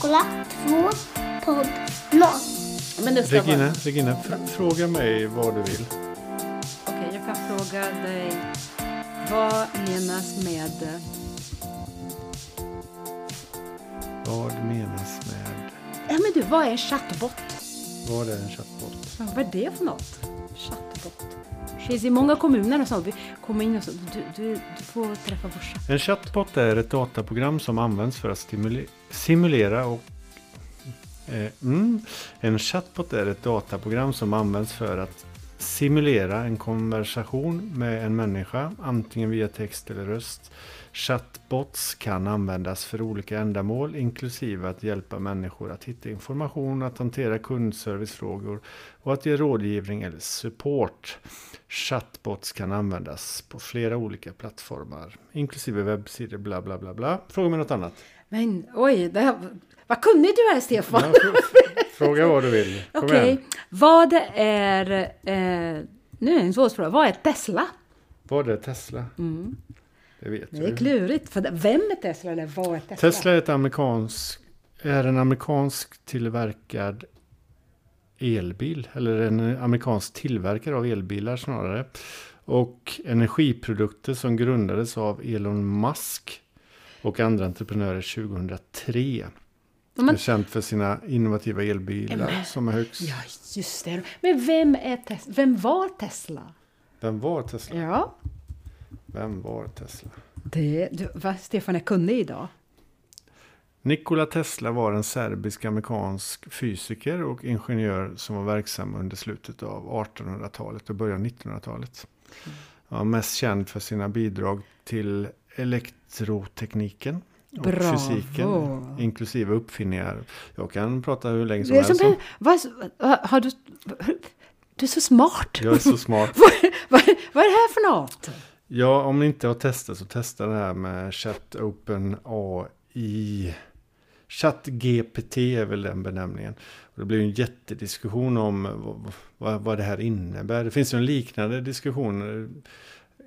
Nikola 2 podd 0. Men du ska Regina, bara... Regina fr- fråga mig vad du vill. Okej, jag kan fråga dig. Vad menas med... Vad menas med... Ja, men du, vad är en chattbot? Vad är en chattbot? Ja, vad är det för något? Chattbot. Det finns i många kommuner och så komma in och så. Du, du, du får träffa vår. En chatbot är ett dataprogram som används för att simulera och eh, mm. En chatbot är ett dataprogram som används för att simulera en konversation med en människa, antingen via text eller röst. Chatbots kan användas för olika ändamål, inklusive att hjälpa människor att hitta information, att hantera kundservicefrågor och att ge rådgivning eller support. Chatbots kan användas på flera olika plattformar, inklusive webbsidor, bla bla bla bla. Fråga mig något annat. Men oj, det här, vad kunnig du är Stefan! Ja, fr- fråga vad du vill. Okej, igen. vad är... Eh, nu är det en svår fråga. Vad är Tesla? Vad är Tesla? Det vet Det jag är ju. klurigt. För det- vem är Tesla eller vad är Tesla? Tesla är, ett amerikansk, är en amerikansk tillverkad elbil. Eller en amerikansk tillverkare av elbilar snarare. Och energiprodukter som grundades av Elon Musk och andra entreprenörer 2003. Ja, men- är känt för sina innovativa elbilar som är högst. Ja, just det. Men vem, är Tes- vem var Tesla? Vem var Tesla? Ja, Vem var Tesla? det, du, va, Stefan är kunnig idag. Nikola Tesla var en serbisk-amerikansk fysiker och ingenjör som var verksam under slutet av 1800-talet och början av 1900-talet. Han var mest känd för sina bidrag till elektrotekniken och Bravo. fysiken, inklusive uppfinningar. Jag kan prata hur länge som helst. har du, du är så smart. Jag är så smart. vad, vad, vad är det här för något? Ja, om ni inte har testat så testa det här med Chat Open AI. ChatGPT är väl den benämningen. Och det blir ju en jättediskussion om vad, vad, det här innebär. Det finns ju en liknande diskussion.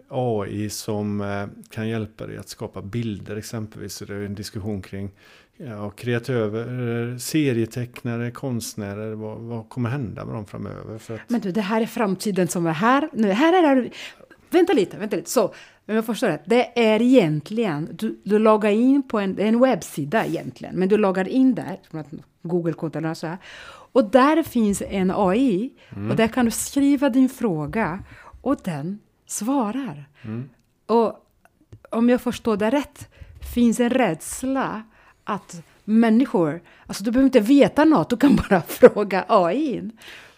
AI som eh, kan hjälpa dig att skapa bilder exempelvis. Så det är en diskussion kring ja, kreatörer, serietecknare, konstnärer. Vad, vad kommer hända med dem framöver? För att, Men du, det här är framtiden som är här. Nu, här är det. Vänta lite, vänta lite. Så, om jag förstår rätt. Det är egentligen, du, du loggar in på en, en webbsida egentligen, men du loggar in där, Google-konto eller så här. Och där finns en AI och där kan du skriva din fråga och den svarar. Och om jag förstår det rätt finns en rädsla att människor, alltså du behöver inte veta något, du kan bara fråga AI.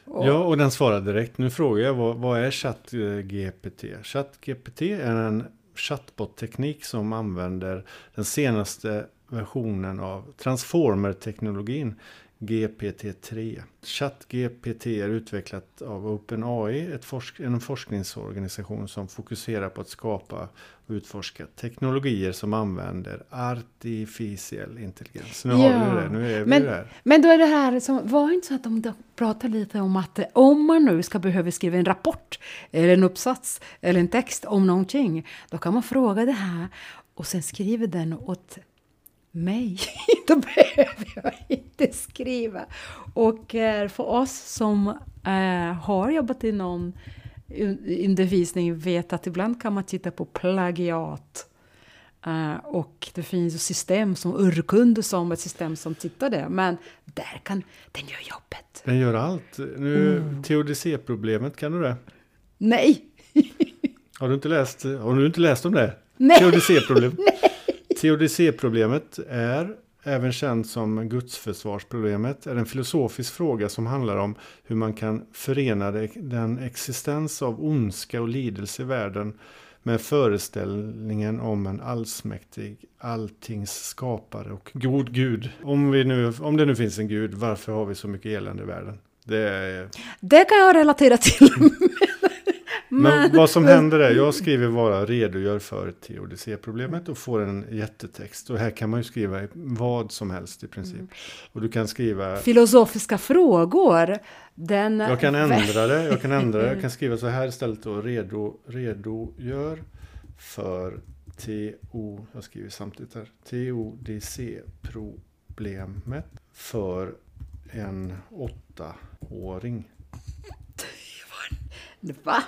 Och, Ja, och den svarar direkt. Nu frågar jag vad, vad är ChatGPT? ChatGPT är en chatbot-teknik som använder den senaste versionen av transformer-teknologin GPT-3. ChatGPT är utvecklat av OpenAI, ett forsk en forskningsorganisation som fokuserar på att skapa och utforska teknologier som använder artificiell intelligens. Nu har vi det, nu är vi men, där. men då är det här som, var inte så att de då pratar lite om att eh, om man nu ska behöva skriva en rapport eller en uppsats eller en text om någonting, då kan man fråga det här och sen skriver den åt mig. då behöver jag inte skriva. Och eh, för oss som eh, har jobbat i någon un- undervisning vet att ibland kan man titta på plagiat. Eh, och det finns system som urkunde som ett system som tittar det. Men där kan den gör jobbet. Den gör allt. Nu, Mm. Teodicé-problemet, kan du det? Nej! Har du inte läst, har du inte läst om det? Nej. Teodicé-problem. Teodicé-problemet är även känt som gudsförsvarsproblemet. är en filosofisk fråga som handlar om hur man kan förena den existens av ondska och lidelse i världen med föreställningen om en allsmäktig, alltings skapare och god gud. Om, vi nu, om det nu finns en gud, varför har vi så mycket elände i världen? Det är Det kan jag relatera till. Men vad som händer är, jag skriver bara redogör för teodicéproblemet och får en jättetext. Och här kan man ju skriva vad som helst i princip. Mm. Och du kan skriva, Filosofiska frågor. Den jag kan ändra det, jag kan ändra det, jag kan skriva så här istället då, redo, redogör för TO, jag skriver samtidigt här, problemet för en åttaåring. Va?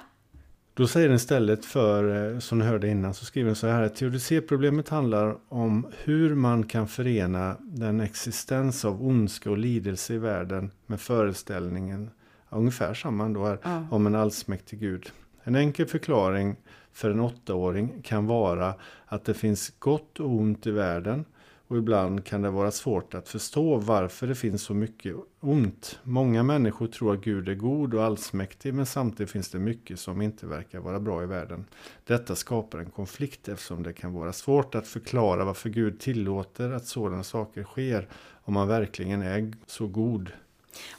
Då säger den istället för, eh, som ni hörde innan, så skriver den så här. Teodicéproblemet handlar om hur man kan förena den existens av ondska och lidelse i världen med föreställningen, ungefär samma ändå här, Ja. om en allsmäktig Gud. En enkel förklaring för en åttaåring kan vara att det finns gott och ont i världen och ibland kan det vara svårt att förstå varför det finns så mycket ont. Många människor tror att Gud är god och allsmäktig men samtidigt finns det mycket som inte verkar vara bra i världen. Detta skapar en konflikt eftersom det kan vara svårt att förklara varför Gud tillåter att sådana saker sker om man verkligen är så god.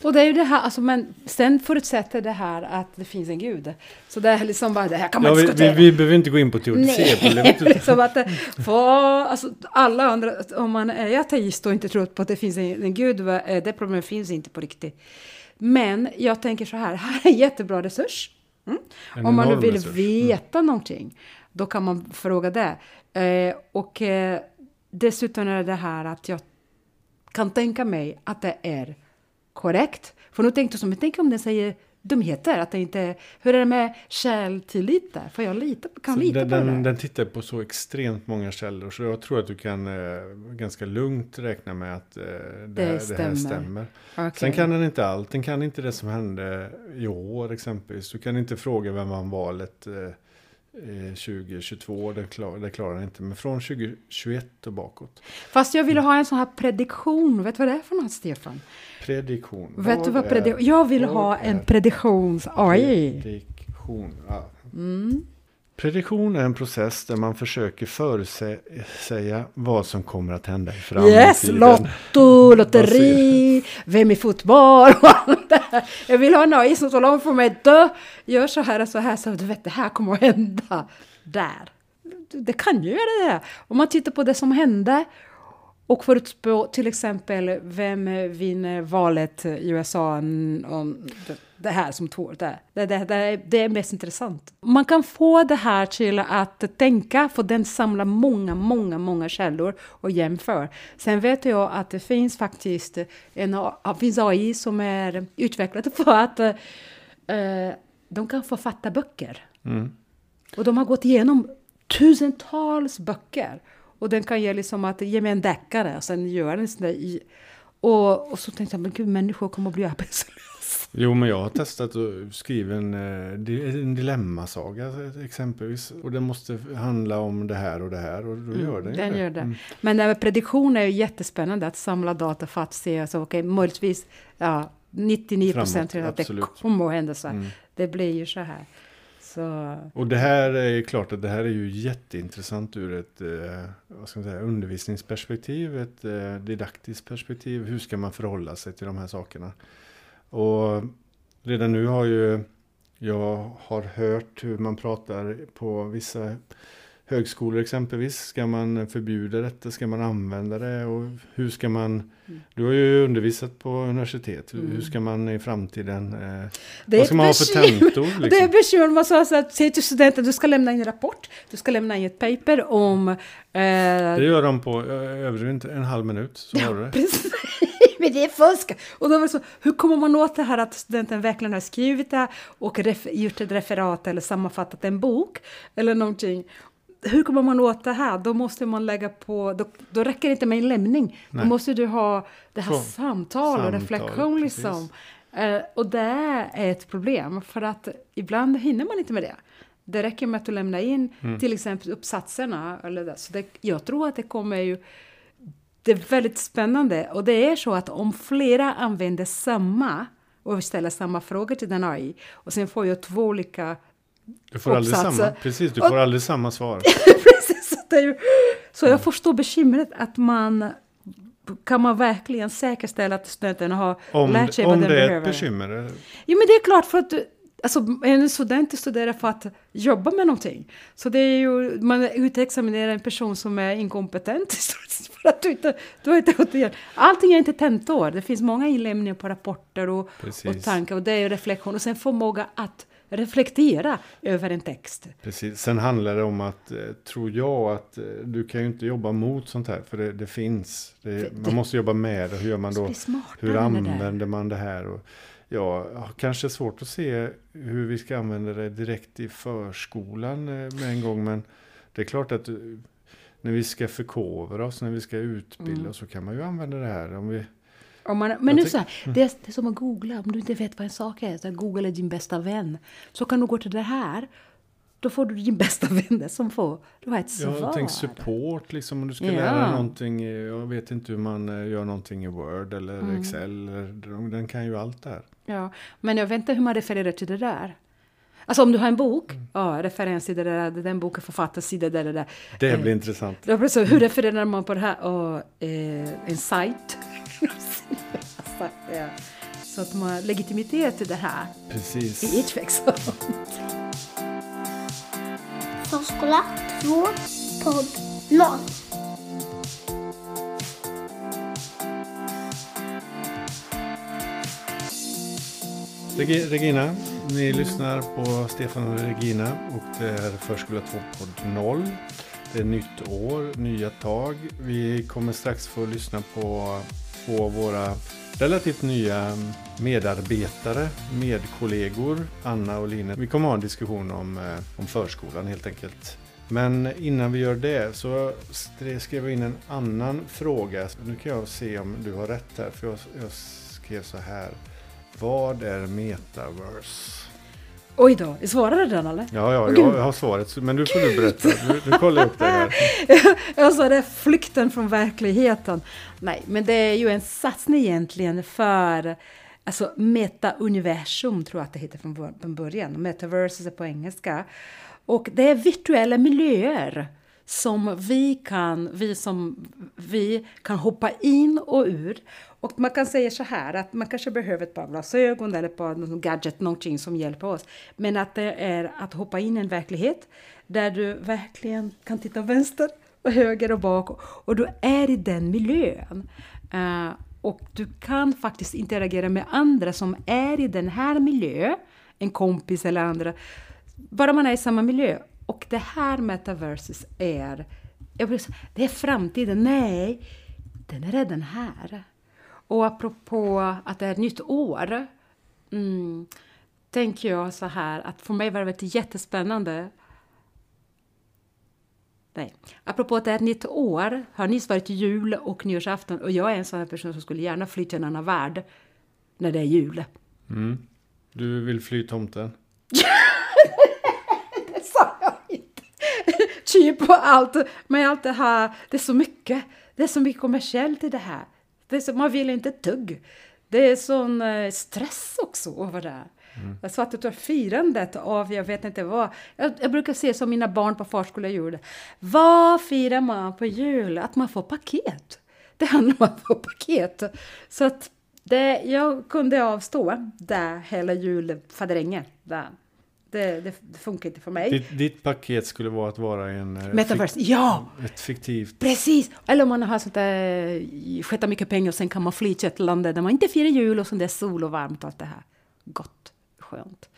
Och det är ju det här, alltså, men sen förutsätter det här att det finns en gud. Så det är liksom bara, det här kan man Ja, vi, vi, diskutera. vi behöver inte gå in på teodicéproblemet. liksom att för, alltså, alla andra, om man är ateist och inte tror på att det finns en, en gud, det problemet finns inte på riktigt. Men jag tänker så här, här är en jättebra resurs. Mm. En Om man nu vill resurs. veta någonting, då kan man fråga det. Eh, och eh, dessutom är det här att jag kan tänka mig att det är korrekt. För nu tänkte jag som, jag tänker om den säger dumheter, att det inte, hur är det med källtillit där? Får jag lita, kan Så lita den, på det den, där? den tittar på så extremt många källor så jag tror att du kan eh, ganska lugnt räkna med att eh, det, Det här, det stämmer. här stämmer. Okej. Sen kan den inte allt. Den kan inte det som hände i år exempelvis. Du kan inte fråga vem vann valet eh, eh, 2022. Det, klar, det klarar den inte. Men från 2021 och bakåt. Fast jag ville ha en sån här prediktion. Vet du vad det är för något, Stefan? Prediktion. Vet du vad prediktion... Jag vill ha en prediktions-AI. Prediktion. Ja. Mm. Prediktion är en process där man försöker förutsäga vad som kommer att hända i framtiden. Yes, Lotto, lotteri, vem i fotboll och allt det här. Jag vill ha en AI som talar om för mig, dö, gör så här och så här, så du vet det här kommer att hända där. Det kan ju göra det. Om man tittar på det som hände och förutspå till exempel vem vinner valet i USA om det- här som tår det. Det, det, det, är- mest intressant. Man kan få det här till att tänka, för den samlar många, många, många källor och jämför. Sen vet jag att det finns faktiskt en finns AI som är utvecklade för att eh, de kan författa böcker. Mm. Och de har gått igenom tusentals böcker. Och den kan ge liksom att ge mig en deckare och sen gör den sån där. Och, och så tänkte jag, men gud, människor kommer att bli arbetslösa. Jo, men jag har testat att skriva en, eh, en dilemmasaga exempelvis. Och det måste handla om det här och det här. Och då gör den Den gör det. Mm. Men det här med prediktion är ju jättespännande, att samla data för att se, alltså, okej, möjligtvis, ja, 99 procent att det kommer att hända så här. Mm. Det blir ju så här. Så, Och det här är ju klart att det här är ju jätteintressant ur ett eh, vad ska man säga, undervisningsperspektiv, ett eh, didaktiskt perspektiv. Hur ska man förhålla sig till de här sakerna? Och redan nu har ju jag har hört hur man pratar på vissa högskolor exempelvis. Ska man förbjuda detta? Ska man använda det? Och hur ska man... Du har ju undervisat på universitet. Hur, hur ska man i framtiden... Eh, det vad ska man ha för tentor? Det är Liksom? bekymmer. Man sa så att säg till studenten du ska lämna in en rapport, du ska lämna in ett paper om... Eh, Det gör de på, jag överdriver inte, en halv minut. Så du det. Precis, men det är fusk. Och då var så, hur kommer man åt det här att studenten verkligen har skrivit det och gjort ett referat eller sammanfattat en bok eller någonting. Hur kommer man åt det här? Då måste man lägga på, då, då räcker det inte med en lämning. Nej. Då måste du ha det här Så, samtal och reflektion precis. liksom. Eh, och det är ett problem för att ibland hinner man inte med det. Det räcker med att du lämnar in Mm. till exempel uppsatserna. Eller det. Så det, jag tror att det kommer ju det är väldigt spännande och det är så att om flera använder samma och ställer samma frågor till den AI och sen får jag två olika Du får aldrig samma, precis, du Och- får aldrig samma svar. Precis, så, ju, så Mm. jag förstår bekymret att man kan man verkligen säkerställa att studenten har Om, lärt sig om vad den det är behöver. ett bekymmer. eller? Jo men det är klart för att Alltså, en student studerar för att jobba med någonting. Så det är ju, man utexaminerar en person som är inkompetent för att du inte, du har inte gått igenom. Allting är inte tentor. Det finns många inlämningar på rapporter och, och tankar och det är reflektion och sen förmåga att reflektera över en text. Precis. Sen handlar det om att, eh, tror jag, att eh, du kan ju inte jobba mot sånt här. För det, det finns. Det, Det- man måste jobba med det. Hur gör man då? Hur använder man det här? Och, ja, kanske svårt att se hur vi ska använda det direkt i förskolan eh, med en gång. Men det är klart att när vi ska förkovra oss, när vi ska utbilda Mm. oss, så kan man ju använda det här. Om vi, Om man, men nu så här, det, är, det är som att googla. Om du inte vet vad en sak är, så är din bästa vän. Så kan du gå till det här. Då får du din bästa vän som får. Du har ett svar. jag tänker support, liksom, om du ska Ja. lära dig någonting. Jag vet inte hur man eh, gör någonting i Word eller Mm. Excel. Den kan ju allt det här. Ja, men jag vet inte hur man refererar till det där. Alltså om du har en bok, Mm. ja, referens till det där, den boken författarsida, där, där, där. Det Eh, blir intressant. Ja, precis. Hur refererar man på det här? Och, eh, en sajt. Alltså, ja. Så att man har legitimitet till det här Precis. i ett växel. Förskola 2, podd 0. Regi- Regina, ni lyssnar på Stefan och Regina och det är Förskola 2 podd 0. Det är nytt år, nya tag. Vi kommer strax få lyssna på två av våra relativt nya medarbetare, medkollegor, Anna och Line. Vi kommer ha en diskussion om, eh, om förskolan helt enkelt. Men innan vi gör det så skrev jag in en annan fråga. Nu kan jag se om du har rätt här, för jag, jag skrev så här. Vad är metaverse? Oj då, svarade den eller? Ja, ja, Åh, jag, jag har svaret, men du får du berätta. Du, du kollar upp det här. Alltså det är flykten från verkligheten. Nej, men det är ju en satsning egentligen för alltså meta-universum tror jag att det heter från början. Metaverse är på engelska. Och det är virtuella miljöer som vi kan, vi som vi kan hoppa in och ur. Och man kan säga så här att man kanske behöver ett par glasögon eller ett par någon gadget, någonting som hjälper oss. Men att det är att hoppa in i en verklighet där du verkligen kan titta vänster och höger och bak och du är i den miljön. Uh, och du kan faktiskt interagera med andra som är i den här miljön, en kompis eller andra, bara man är i samma miljö. Och det här metaverses är, jag säga, det är framtiden. Nej, den är redan här. Och apropå att det är ett nytt år, mm, tänker jag så här att för mig var det jättespännande Nej. Apropå att det är ett nytt år, har nyss varit jul och nyårsafton och jag är en sån här person som skulle gärna fly till en annan värld när det är jul. Mm. Du vill fly tomten? Det sa jag inte. Typ på allt. Men allt det här, det är så mycket. Det är så mycket kommersiellt i det här. Det är så, man vill inte ett dugg. Det är sån eh, stress också över det. här. Jag sa att det tar firandet av, jag vet inte vad. Jag, jag brukar se som mina barn på förskolan gjorde. Vad firar man på jul? Att man får paket. Det handlar om att få paket. Så att det, jag kunde avstå där hela julfadrängen. Där. Det, det, det funkar inte för mig. Ditt, ditt paket skulle vara att vara en... eh, Metaverse, ja! fik- ett fiktivt... Precis! Eller om man har sånt där, sköta mycket pengar och sen kan man fly till ett land där man inte firar jul och det är sol och varmt och allt det här. Gott, skönt.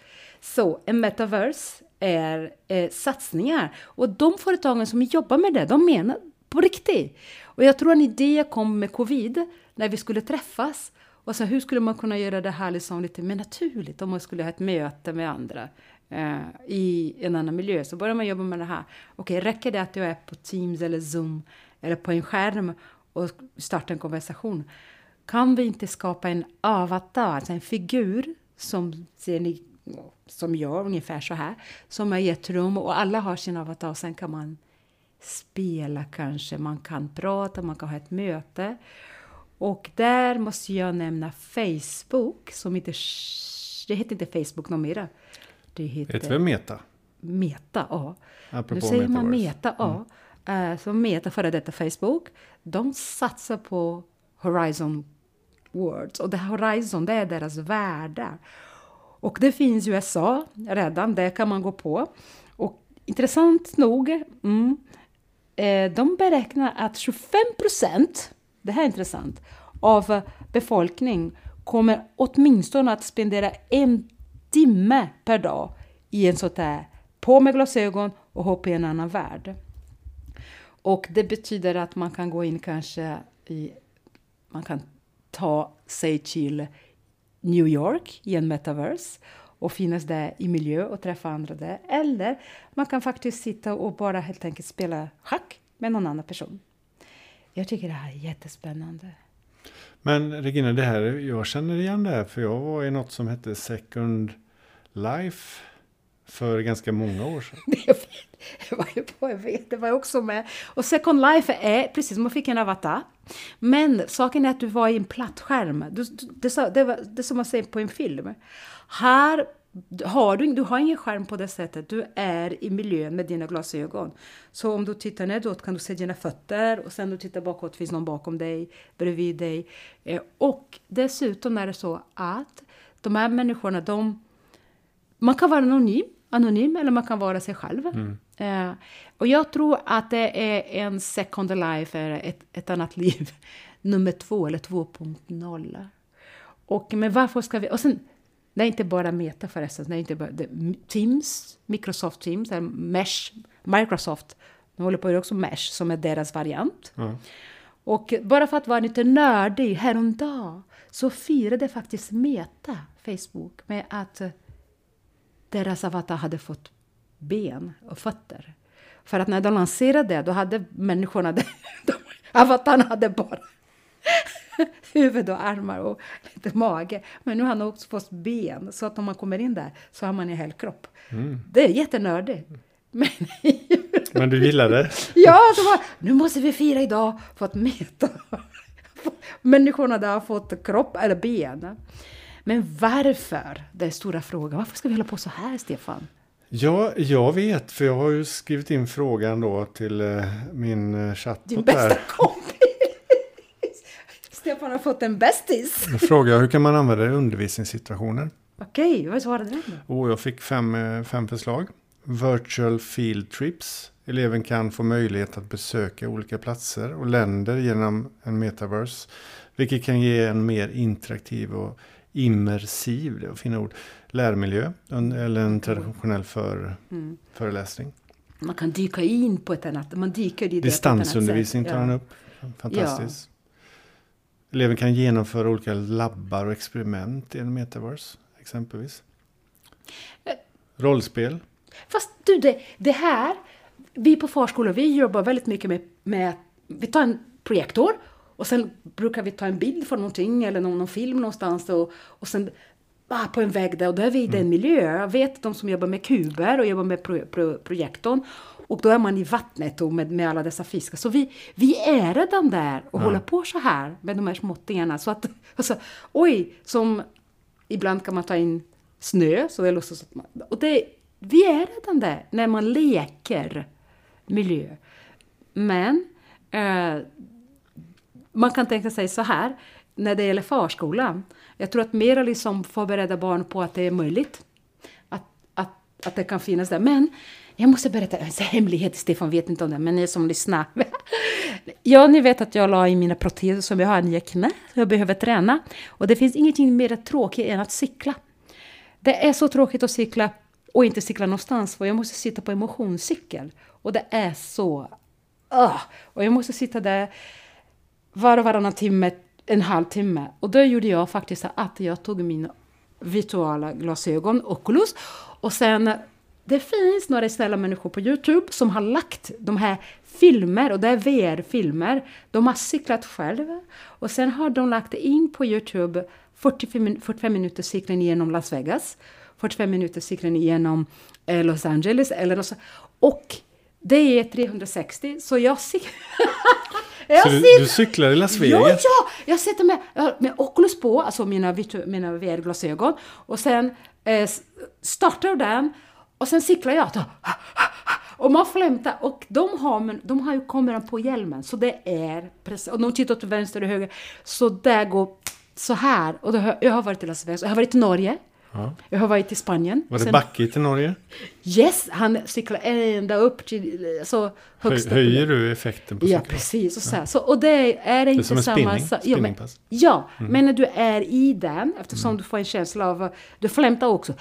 Så en metaverse är eh, satsningar och de företagen som jobbar med det, de menar på riktigt. Och jag tror en idé kom med covid när vi skulle träffas och så hur skulle man kunna göra det här liksom lite mer naturligt om man skulle ha ett möte med andra eh, i en annan miljö. Så börjar man jobba med det här. Okej, räcker det att jag är på Teams eller Zoom eller på en skärm och startar en konversation? Kan vi inte skapa en avatar, alltså en figur som ser ni, som jag, ungefär så här, som är i ett rum och alla har sin avatar. Sen kan man spela kanske, man kan prata, man kan ha ett möte. Och där måste jag nämna Facebook, som inte... Det heter inte Facebook numera. Det heter Heter väl Meta? Meta, ja. Apropå nu säger man metaverse. Meta, ja. Eh, Så Meta, före detta Facebook, de satsar på Horizon Worlds. Och det Horizon, det är deras världar. Och det finns i USA redan, det kan man gå på. Och intressant nog, mm, eh, de beräknar att 25 procent, det här är intressant, av befolkning kommer åtminstone att spendera en timme per dag i en sån där, på med glasögon och hoppa i en annan värld. Och det betyder att man kan gå in kanske i, man kan ta sig till New York i en metaverse och finnas där i miljö och träffa andra där. Eller man kan faktiskt sitta och bara helt enkelt spela schack med någon annan person. Jag tycker det här är jättespännande. Men Regina, det här, jag känner igen det här för jag var i något som hette Second Life för ganska många år sedan. Jag var ju på, jag vet, det var jag också med. Och Second Life är precis som man fick en avatar. Men saken är att du var i en plattskärm. Du, det, det, det, var, det som man säger på en film. Här har du, du har ingen skärm på det sättet. Du är i miljön med dina glasögon. Så om du tittar nedåt kan du se dina fötter och sen du tittar bakåt finns någon bakom dig, bredvid dig. Eh, och dessutom är det så att de här människorna, de, man kan vara anonym, anonym eller man kan vara sig själv. Mm. Eh, och jag tror att det är en second life, ett, ett annat liv, nummer två eller 2.0. Och men varför ska vi... Och sen, det är inte bara Meta förresten, det är inte bara det, Teams, Microsoft Teams, Mesh, Microsoft, de håller på också Mesh som är deras variant. Ja. Och bara för att vara lite nördig, häromdagen så firade faktiskt Meta, Facebook, med att deras avatar hade fått ben och fötter. För att när de lanserade det, då hade människorna, de, avatarerna hade bara huvud och armar och lite mage. Men nu har han också fått ben, så att om man kommer in där så har man en hel kropp. Mm. Det är jättenördigt. Men, Men du gillar det? ja, så var, nu måste vi fira idag för att mäta. Människorna där har fått kropp eller ben. Men varför? Det är stora frågan. Varför ska vi hålla på så här, Stefan? Ja, jag vet, för jag har ju skrivit in frågan då till eh, min eh, Din chattbot bästa kompis! Stefan har fått en bästis. Jag frågar hur kan man använda det i undervisningssituationer? Okej, vad svarade du då? Och jag fick fem, eh, fem förslag. Virtual field trips. Eleven kan få möjlighet att besöka olika platser och länder genom en metaverse. Vilket kan ge en mer interaktiv och immersiv, det är fina ord, lärmiljö. en- Eller en traditionell för, Mm. föreläsning. Man kan dyka in på ett annat man dyker i det Distansundervisning tar han upp. Fantastiskt. Eleven kan genomföra olika labbar och experiment i en metaverse. Exempelvis. Eh. Rollspel. Fast du, det, det här, vi på förskolan, vi jobbar väldigt mycket med, med vi tar en projektor och sen brukar vi ta en bild för någonting eller någon, någon film någonstans och, och sen ah, på en vägg där och då är vi i den miljö. Jag vet de som jobbar med kuber och jobbar med pro, pro, projektorn och då är man i vattnet och med, med alla dessa fiskar. Så vi, vi är redan där och Ja. håller på så här med de här småttingarna. Så att, alltså, oj, som ibland kan man ta in snö, så det låtsas att man, och det, vi är redan där när man leker miljö. Men eh, man kan tänka sig så här, när det gäller förskolan. Jag tror att mer liksom förbereda barn på att det är möjligt. Att, att, att det kan finnas där. Men jag måste berätta en hemlighet, Stefan vet inte om det, men ni som lyssnar. Ja, ni vet att jag la i mina proteser som jag har nya knä, så jag behöver träna. Och det finns ingenting mer tråkigt än att cykla. Det är så tråkigt att cykla och inte cykla någonstans för jag måste sitta på en motionscykel. Och det är så... Uh, och jag måste sitta där var och varannan timme, en halvtimme. Och då gjorde jag faktiskt att jag tog mina virtuella glasögon, Oculus, och sen det finns några snälla människor på Youtube som har lagt de här filmer, och det är VR-filmer. De har cyklat själva och sen har de lagt in på Youtube 45, min- 45 minuter cykling genom Las Vegas, 45 minuter cykling genom eh, Los Angeles eller så. Och det är 360, så jag cyklar... jag Så du, sitter- du cyklar i Las Ja, Vegas? ja! Jag sitter med, med Oculus på, alltså mina, mina VR-glasögon. Och sen eh, startar den och sen cyklar jag. Så, och man flämtar. Och de har, men, de har ju kameran på hjälmen. Så det är precis, och de tittar till vänster och höger. Så där går så här. Och då, jag har varit i Las Vegas, jag har varit i Norge. Ja. Jag har varit i Spanien. Var det Sen- backigt i Norge? Yes, han cyklar ända upp till så Höj, högst upp. höjer du effekten på Ja, cykeln? precis. Och, så, här. så, och det är inte som en samma spinning, sa- ja, men, ja, men när du är i den, eftersom du får en känsla av... Du flämtar också.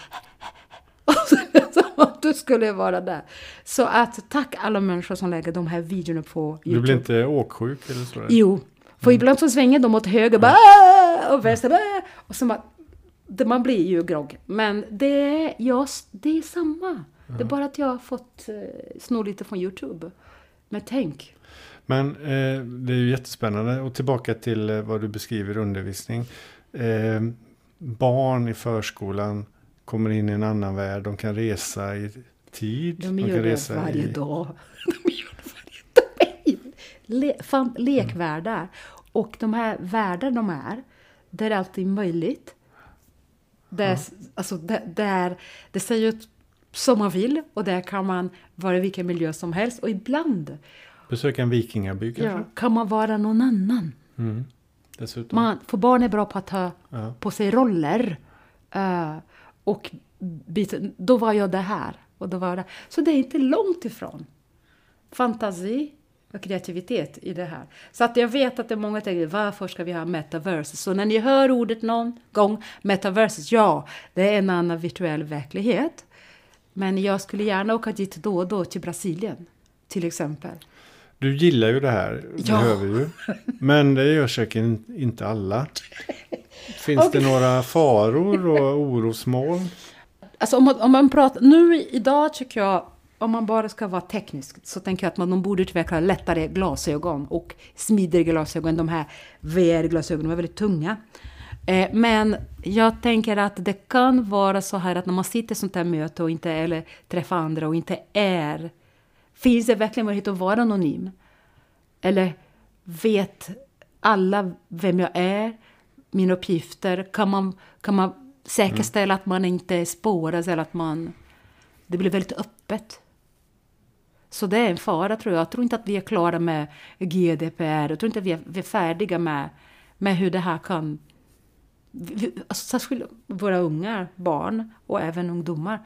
Som att du skulle vara där. Så att tack alla människor som lägger de här videorna på YouTube. Du blir inte åksjuk eller så? Jo, för ibland så svänger de åt höger bara, och vänster bara, och så man, det, man blir ju grogg. Men det är, ja, det är samma. Det är bara att jag har fått eh, sno lite från YouTube. Men tänk. Men eh, det är ju jättespännande. Och tillbaka till eh, vad du beskriver undervisning. Eh, barn i förskolan kommer in i en annan värld. De kan resa i tid. De gör det resa varje i, dag. De gör det varje dag. De Le, fan, lekvärldar. Och de här världar de är, där är alltid möjligt. Där, alltså, där, där, det ser ut som man vill och där kan man vara i vilken miljö som helst. Och ibland Besöka en vikingaby kanske? ja, kan man vara någon annan. Mm. Dessutom. Man, för barn är bra på att ta Ja. på sig roller. Eh, och byta, då var jag det här och då var jag det. Så det är inte långt ifrån fantasi och kreativitet i det här. Så att jag vet att det är många tänker, varför ska vi ha metaverse? Så när ni hör ordet någon gång, metaverse, ja, det är en annan virtuell verklighet. Men jag skulle gärna åka dit då och då till Brasilien, till exempel. Du gillar ju det här, det Ja. hör vi ju. Men det gör säkert in- inte alla. Finns det några faror och orosmoln? Alltså om man, om man pratar, nu idag tycker jag, om man bara ska vara teknisk, så tänker jag att man de borde utveckla lättare glasögon och smidigare glasögon. De här VR-glasögonen var väldigt tunga. Eh, men jag tänker att det kan vara så här att när man sitter i sånt här möte och inte, eller träffar andra och inte är, finns det verkligen möjlighet att vara anonym? Eller vet alla vem jag är, mina uppgifter? Kan man, kan man säkerställa att man inte spåras eller att man... Det blir väldigt öppet. Så det är en fara tror jag. Jag tror inte att vi är klara med GDPR. Jag tror inte att vi är, vi är färdiga med, med hur det här kan... vi- Alltså, särskilt våra unga barn och även ungdomar.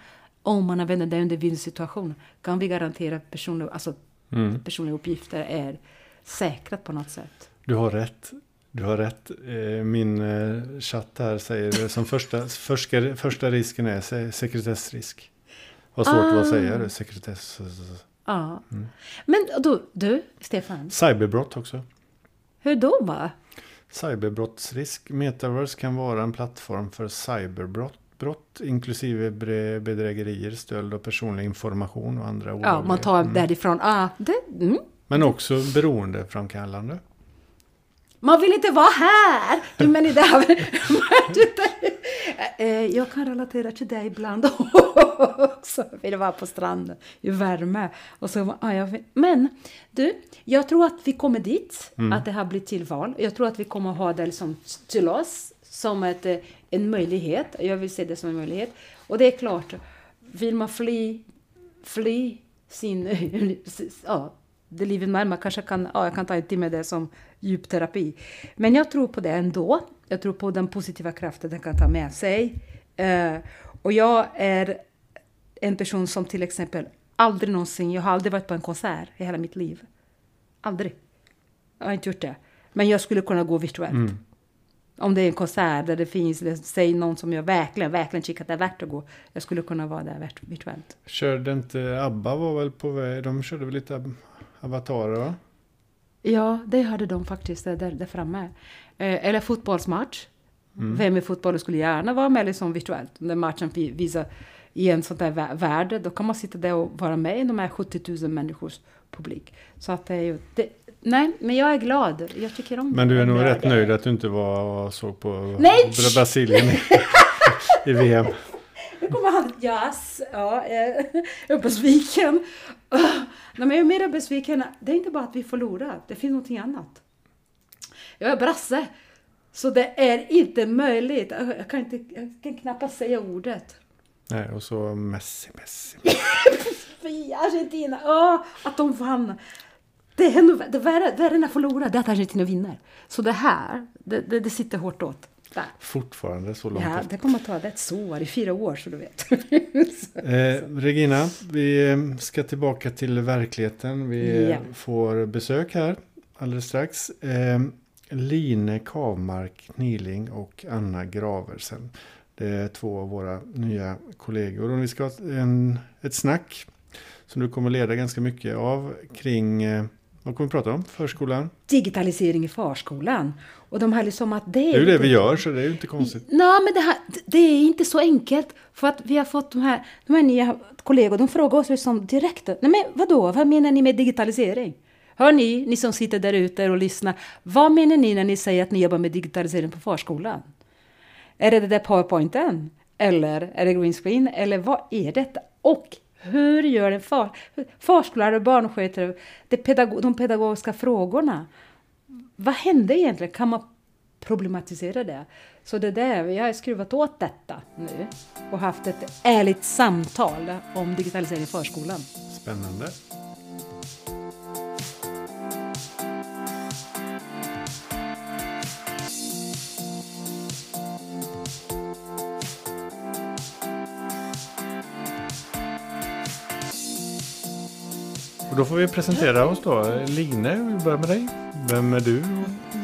Om man använder det under situation kan vi garantera att personliga, alltså, Mm. personliga uppgifter är säkrat på något sätt. Du har rätt. Du har rätt. Eh, Min eh, chatt här säger som första, första, första risken är se- sekretessrisk. Vad svårt var att säga det. Sekretess. Ja. Men du, du, Stefan, Cyberbrott också. hur då va? Cyberbrottsrisk. Metaverse kan vara en plattform för cyberbrott. Brott, inklusive bedrägerier, stöld av personlig information och andra Ja, olagliga. man tar Mm. därifrån. Ah, det, mm. Men också beroendeframkallande. Man vill inte vara här! Du men det här... Eh, jag kan relatera till dig ibland också. Jag vill vara på stranden i värme. Och så, ah, vill, men du, jag tror att vi kommer dit, att det här blir tillval. Jag tror att vi kommer ha det liksom till oss som ett, eh, en möjlighet. Jag vill se det som en möjlighet. Och det är klart, vill man fly, fly sin, ja, det livet närmare kanske kan, ja, jag kan ta en timme det som djupterapi. Men jag tror på det ändå. Jag tror på den positiva kraften den kan ta med sig. Uh, och jag är en person som till exempel aldrig någonsin, jag har aldrig varit på en konsert i hela mitt liv. Aldrig. Jag har inte gjort det. Men jag skulle kunna gå virtuellt. Mm. Om det är en konsert där det finns, säg någon som jag verkligen, verkligen det är värt att gå. Jag skulle kunna vara där virt- virtuellt. Körde inte ABBA var väl på väg, de körde väl lite avatarer va? Ja, det hade de faktiskt där, där framme. Eh, eller fotbollsmatch. Vem i fotbollen skulle gärna vara med liksom virtuellt? När matchen vi- visar i en sån där vä- värld, då kan man sitta där och vara med i de här 70 000 människors publik. Så att det är ju... Det, nej, men jag är glad. Jag tycker om Men du är nog det. rätt nöjd att du inte var och såg på Nej! Bra- Brasilien i, i VM. Nu kommer han, yes, ja, jag är besviken. Nej, men jag är mer besviken. Det är inte bara att vi förlorar, det finns någonting annat. Jag är brasse, så det är inte möjligt. Jag kan, inte, jag kan knappast säga ordet. Nej, och så Messi, Messi. Argentina, åh, att de vann. Det är ännu det värre, värre att förlora, det är att Argentina vinner. Så det här, det, det, det sitter hårt åt. Där. Fortfarande så långt Ja, efter. det kommer att ta det ett så i fyra år, så du vet. Eh, Regina, vi eh, ska tillbaka till verkligheten. Vi eh, Ja. får besök här alldeles strax. Eh, Line Kavmark Niling och Anna Graversen. Det är två av våra nya kollegor och vi ska ha en, ett snack som du kommer leda ganska mycket av kring eh, vad kommer vi prata om? Förskolan? Digitalisering i förskolan. Och de här liksom att det Det är ju det vi gör så det är ju inte konstigt. Nej, men det, här, det är inte så enkelt. För att vi har fått de här, de här nya kollegor, de frågar oss liksom direkt. Nej men vadå, vad menar ni med digitalisering? Hör ni, ni som sitter där ute och lyssnar. Vad menar ni när ni säger att ni jobbar med digitalisering på förskolan? Är det det där powerpointen? Eller är det green screen? Eller vad är detta? Och hur gör en far, förskollärare och barnskötare det pedago, de pedagogiska frågorna? Vad hände egentligen? Kan man problematisera det? Så det där, jag har skruvat åt detta nu och haft ett ärligt samtal om digitalisering i förskolan. Spännande. Och då får vi presentera oss då. Line, vi börjar med dig. Vem är du?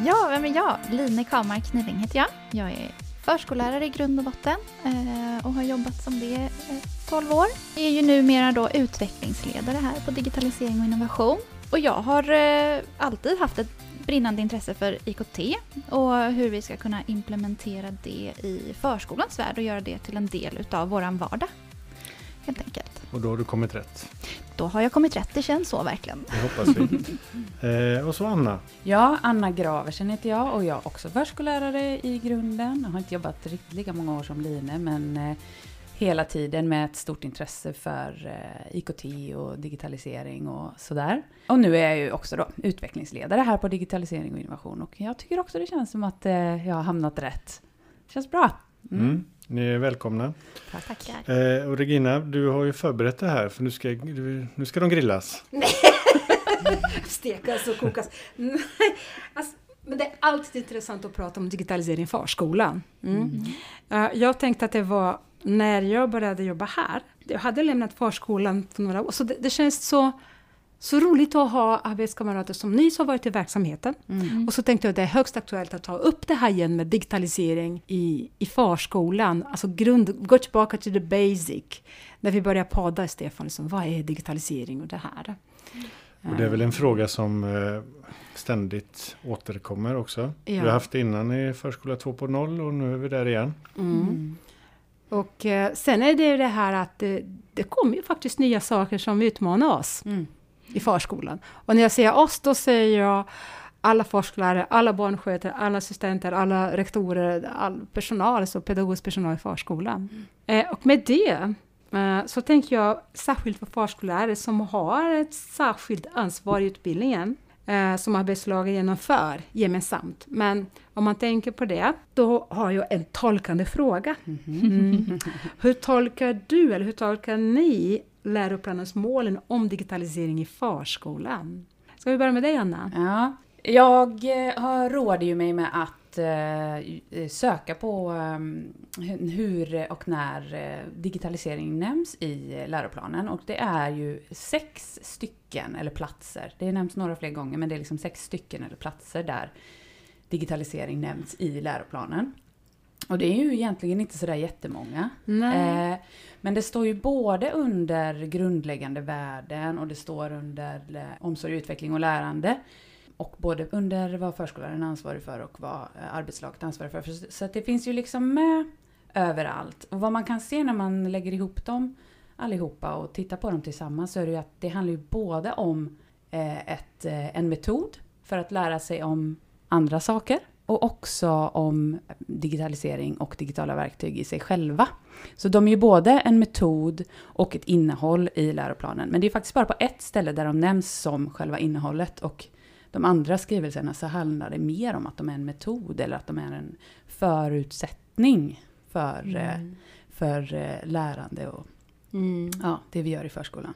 Ja, vem är jag? Line Kamar Kniving heter jag. Jag är förskollärare i grund och botten eh, och har jobbat som det eh, i 12 år. Jag är ju numera då utvecklingsledare här på digitalisering och innovation. Och jag har eh, alltid haft ett brinnande intresse för IKT och hur vi ska kunna implementera det i förskolans värld och göra det till en del utav våran vardag. Helt enkelt. Och då har du kommit rätt. Då har jag kommit rätt, det känns så verkligen. Det hoppas vi. eh, och så Anna. Ja, Anna Graversen heter jag och jag är också förskollärare i grunden. Jag har inte jobbat riktigt lika många år som Line, men eh, hela tiden med ett stort intresse för eh, IKT och digitalisering och sådär. Och nu är jag ju också då utvecklingsledare här på digitalisering och innovation och jag tycker också det känns som att eh, jag har hamnat rätt. Det känns bra. Mm. Mm. Ni är välkomna. Tack. Tackar. Eh, och Regina, du har ju förberett det här för nu ska, nu ska de grillas. Stekas och kokas. Nej, alltså, men det är alltid intressant att prata om digitalisering i förskolan. Mm. Mm. Uh, jag tänkte att det var när jag började jobba här. Jag hade lämnat förskolan för några år, så det, det känns så så roligt att ha arbetskamrater som nyss har varit i verksamheten. Mm. Och så tänkte jag att det är högst aktuellt att ta upp det här igen med digitalisering i, i förskolan. Alltså grund, gå tillbaka till the basic. När vi börjar podda, Stefan, liksom, vad är digitalisering och det här? Och det är väl en fråga som eh, ständigt återkommer också. Ja. Vi har haft det innan i förskola 2.0 och nu är vi där igen. Mm. Och eh, sen är det ju det här att det, det kommer ju faktiskt nya saker som utmanar oss. Mm i förskolan. Och när jag säger oss, då säger jag alla förskollärare, alla barnskötare, alla assistenter, alla rektorer, all personal, alltså pedagogisk personal i förskolan. Mm. Eh, och med det eh, så tänker jag särskilt för förskollärare som har ett särskilt ansvar i utbildningen eh, som arbetslaget genomför gemensamt. Men om man tänker på det, då har jag en tolkande fråga. Mm. hur tolkar du, eller hur tolkar ni läroplanens målen om digitalisering i förskolan. Ska vi börja med dig, Anna? Ja, jag eh, råder ju mig med att eh, söka på eh, hur och när digitalisering nämns i läroplanen. Och det är ju sex stycken, eller platser. Det nämns några fler gånger, men det är liksom sex stycken eller platser där digitalisering nämns i läroplanen. Och det är ju egentligen inte sådär jättemånga. Eh, men det står ju både under grundläggande värden och det står under eh, omsorg, utveckling och lärande. Och både under vad förskolläraren är ansvarig för och vad eh, arbetslaget är ansvarig för. Så det finns ju liksom med överallt. Och vad man kan se när man lägger ihop dem allihopa och tittar på dem tillsammans så är det ju att det handlar ju både om eh, ett, en metod för att lära sig om andra saker och också om digitalisering och digitala verktyg i sig själva. Så de är ju både en metod och ett innehåll i läroplanen. Men det är faktiskt bara på ett ställe där de nämns som själva innehållet. Och de andra skrivelserna så handlar det mer om att de är en metod eller att de är en förutsättning för, mm. Eh, för eh, lärande och mm. ja, det vi gör i förskolan.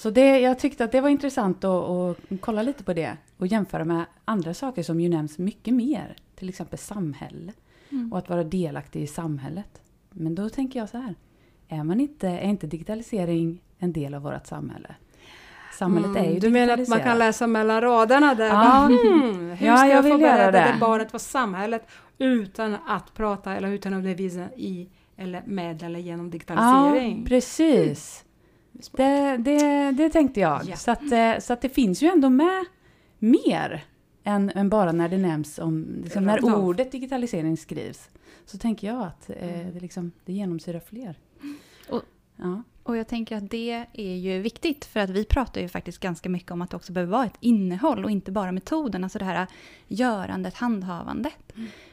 Så det, jag tyckte att det var intressant att, att, kolla lite på det och jämföra med andra saker som ju nämns mycket mer. Till exempel samhälle mm. och att vara delaktig i samhället. Men då tänker jag så här, är, man inte, är inte digitalisering en del av vårt samhälle? Samhället mm, är ju Du menar att man kan läsa mellan raderna där? Ja, mm, hur ja, ska jag, jag få berätta det barnet vad samhället utan att prata eller utan att undervisa i eller med eller genom Ja, digitalisering. precis. Det, det, det tänkte jag. Ja. Så, att, eh, så att det finns ju ändå med mer än, än bara när det nämns om, liksom, när ordet digitalisering skrivs. Så tänker jag att eh, det, liksom, det genomsyrar fler. Och- ja. Och jag tänker att det är ju viktigt för att vi pratar ju faktiskt ganska mycket om att det också behöver vara ett innehåll och inte bara metoden, alltså det här görandet, handhavandet.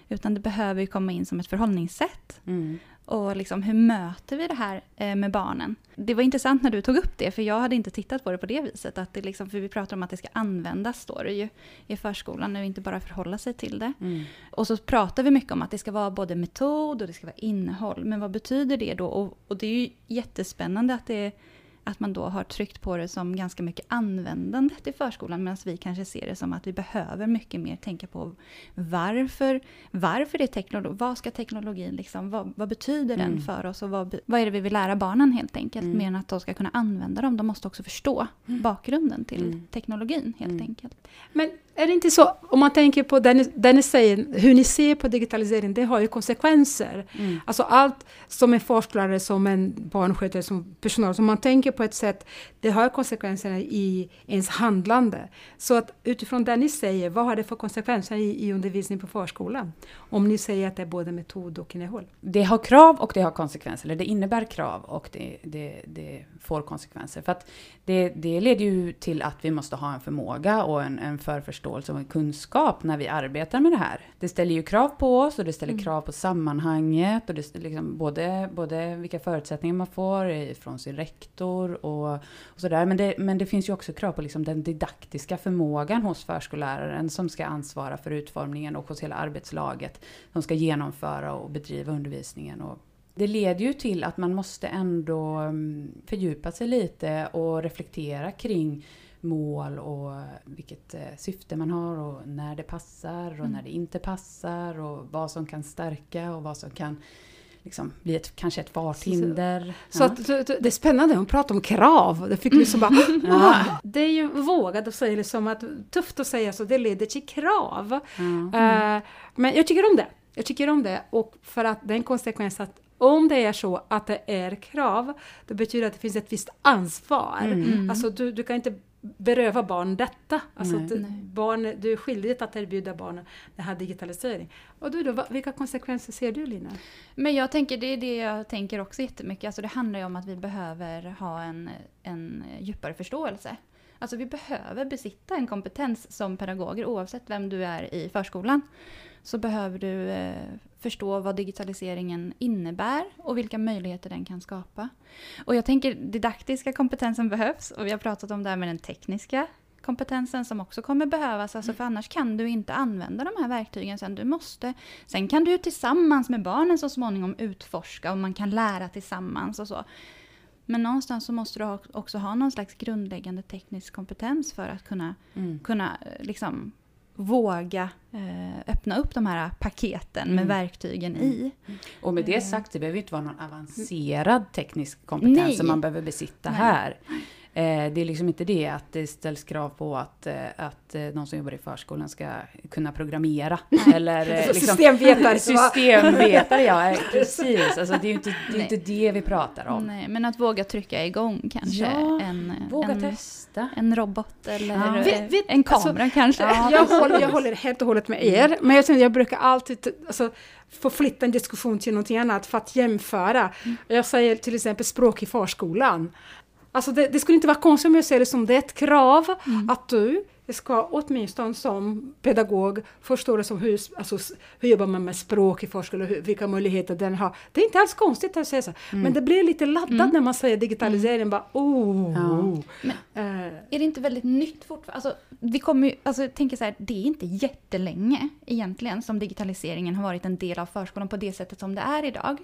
Utan det behöver ju komma in som ett förhållningssätt. Mm. Och liksom, hur möter vi det här eh, med barnen? Det var intressant när du tog upp det, för jag hade inte tittat på det på det viset. Att det liksom, för vi pratar om att det ska användas, står det ju, i förskolan, och inte bara förhålla sig till det. Mm. Och så pratar vi mycket om att det ska vara både metod och det ska vara innehåll. Men vad betyder det då? Och, och det är ju jättespännande att, det, att man då har tryckt på det som ganska mycket användandet i förskolan. Medan vi kanske ser det som att vi behöver mycket mer tänka på varför, varför det är teknologi. Vad ska teknologin liksom, vad, vad betyder den Mm. för oss? Och vad, vad är det vi vill lära barnen helt enkelt? Mm. Mer än att de ska kunna använda dem. De måste också förstå bakgrunden till Mm. teknologin helt Mm. enkelt. Men är det inte så, om man tänker på det ni, det ni säger, hur ni ser på digitalisering, det har ju konsekvenser. Mm. Alltså allt som en förskollärare, som en barnskötare, som personal, som man tänker på ett sätt, det har konsekvenser i ens handlande. Så att utifrån det ni säger, vad har det för konsekvenser i, i undervisning på förskolan? Om ni säger att det är både metod och innehåll. Det har krav och det har konsekvenser. Eller det innebär krav och det, det, det får konsekvenser. För att det, det leder ju till att vi måste ha en förmåga och en, en förförståelse och en kunskap när vi arbetar med det här. Det ställer ju krav på oss och det ställer krav på sammanhanget och det liksom både, både vilka förutsättningar man får från sin rektor och, och sådär. Men det, men det finns ju också krav på liksom den didaktiska förmågan hos förskolläraren som ska ansvara för utformningen och hos hela arbetslaget som ska genomföra och bedriva undervisningen. Och det leder ju till att man måste ändå mm, fördjupa sig lite och reflektera kring mål och vilket eh, syfte man har och när det passar och när det inte passar och vad som kan stärka och vad som kan liksom bli ett, kanske ett farthinder. Så att, så- så- det är spännande att prata om krav. Det fick som bara, ah, det är ju vågat att säga liksom att, tufft att säga så, det leder till krav. Ja. Eh, men jag tycker om det. Jag tycker om det och för att det är en konsekvens att om det är så att det är krav, det betyder att det finns ett visst ansvar. Mm. Alltså du, du kan inte beröva barn detta. Alltså Nej. Nej. barn, du är skyldig att erbjuda barnen den här digitalisering. Och du då, vilka konsekvenser ser du Lina? Men jag tänker, det är det jag tänker också jättemycket. Alltså det handlar ju om att vi behöver ha en, en djupare förståelse. Alltså vi behöver besitta en kompetens som pedagoger oavsett vem du är i förskolan. Så behöver du eh, förstå vad digitaliseringen innebär och vilka möjligheter den kan skapa. Och jag tänker didaktiska kompetensen behövs och vi har pratat om det här med den tekniska kompetensen som också kommer behövas. Alltså för annars kan du inte använda de här verktygen sen. Du måste, sen kan du ju tillsammans med barnen så småningom utforska och man kan lära tillsammans och så. Men någonstans så måste du också ha någon slags grundläggande teknisk kompetens för att kunna, Mm. kunna eh, liksom våga eh, öppna upp de här paketen med Mm. verktygen Mm. i. Och med det sagt, det behöver inte vara någon avancerad teknisk kompetens Nej. som man behöver besitta Nej. här. Eh, det är liksom inte det att det ställs krav på att, eh, att eh, någon som jobbar i förskolan ska kunna programmera. Eller eh, Alltså, liksom, systemvetare? Systemvetare, ja eh, precis. Alltså, det är ju inte det, är inte det vi pratar om. Nej, men att våga trycka igång kanske Ja, en, Våga en, testa. en robot eller Ja. eh, Vet- vet- en kamera alltså, kanske. Ja, jag, håller, jag håller helt och hållet med er, men jag, jag brukar alltid alltså, få flytta en diskussion till någonting annat för att jämföra. Jag säger till exempel språk i förskolan. Alltså det, det skulle inte vara konstigt om jag ser det som det är ett krav att du ska åtminstone som pedagog förstå det som hur, alltså, hur jobbar man med språk i förskolan, hur, vilka möjligheter den har. Det är inte alls konstigt att säga så, men det blir lite laddat när man säger digitalisering, bara oh. Ja. Eh, Är det inte väldigt nytt fortfarande? Alltså, vi kommer ju, alltså, jag tänker så här, det är inte jättelänge egentligen som digitaliseringen har varit en del av förskolan på det sättet som det är idag.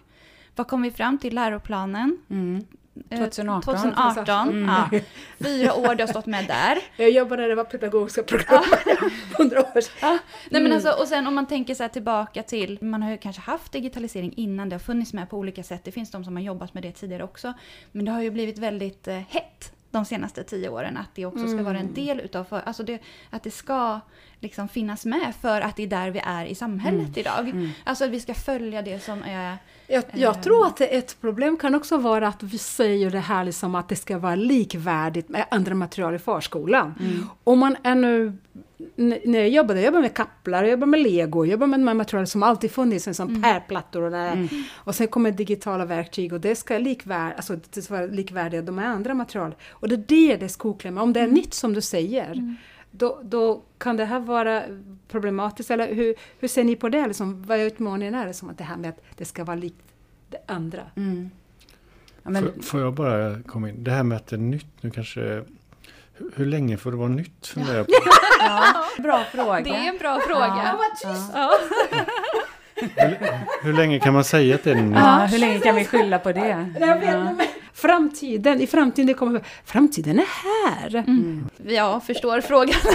Vad kom vi fram till? Läroplanen? Mm. Eh, 2018. 2018. Mm. Ja. Fyra år, det har stått med där. jag jobbade när det var pedagogiska program, hundra år sedan. Nej, men Mm. alltså, och sen om man tänker så tillbaka till, man har ju kanske haft digitalisering innan, det har funnits med på olika sätt. Det finns de som har jobbat med det tidigare också. Men det har ju blivit väldigt eh, de senaste tio åren att det också ska vara en del utav, för, alltså det, att det ska liksom finnas med för att det är där vi är i samhället idag. Alltså att vi ska följa det som är... Jag, jag tror att ett problem kan också vara att vi säger det här liksom att det ska vara likvärdigt med andra material i förskolan. Om man är nu när jag jobbade, jag jobbade med kapplar, jag jobbade med lego, jag jobbade med de här materialen som alltid funnits, som pärlplattor och det där. Och sen kommer digitala verktyg och det ska, likvär, alltså, det ska vara likvärdiga de här andra material. Och det är det det är skoklämma. Om det är nytt som du säger, då, då kan det här vara problematiskt. Eller hur, hur ser ni på det? Liksom, vad är utmaningen är? Liksom att det här med att det ska vara likt det andra. Mm. Ja, men, Får, får jag bara komma in? Det här med att det är nytt nu kanske... Hur, länge får det vara nytt funderar jag på. ja, bra fråga. Det är en bra fråga. Ja. Hur, hur länge kan man säga att det är nytt? Ja, hur länge kan vi skylla på det? Ja. Framtiden, i framtiden det kommer framtiden är här. Mm. Jag förstår frågan.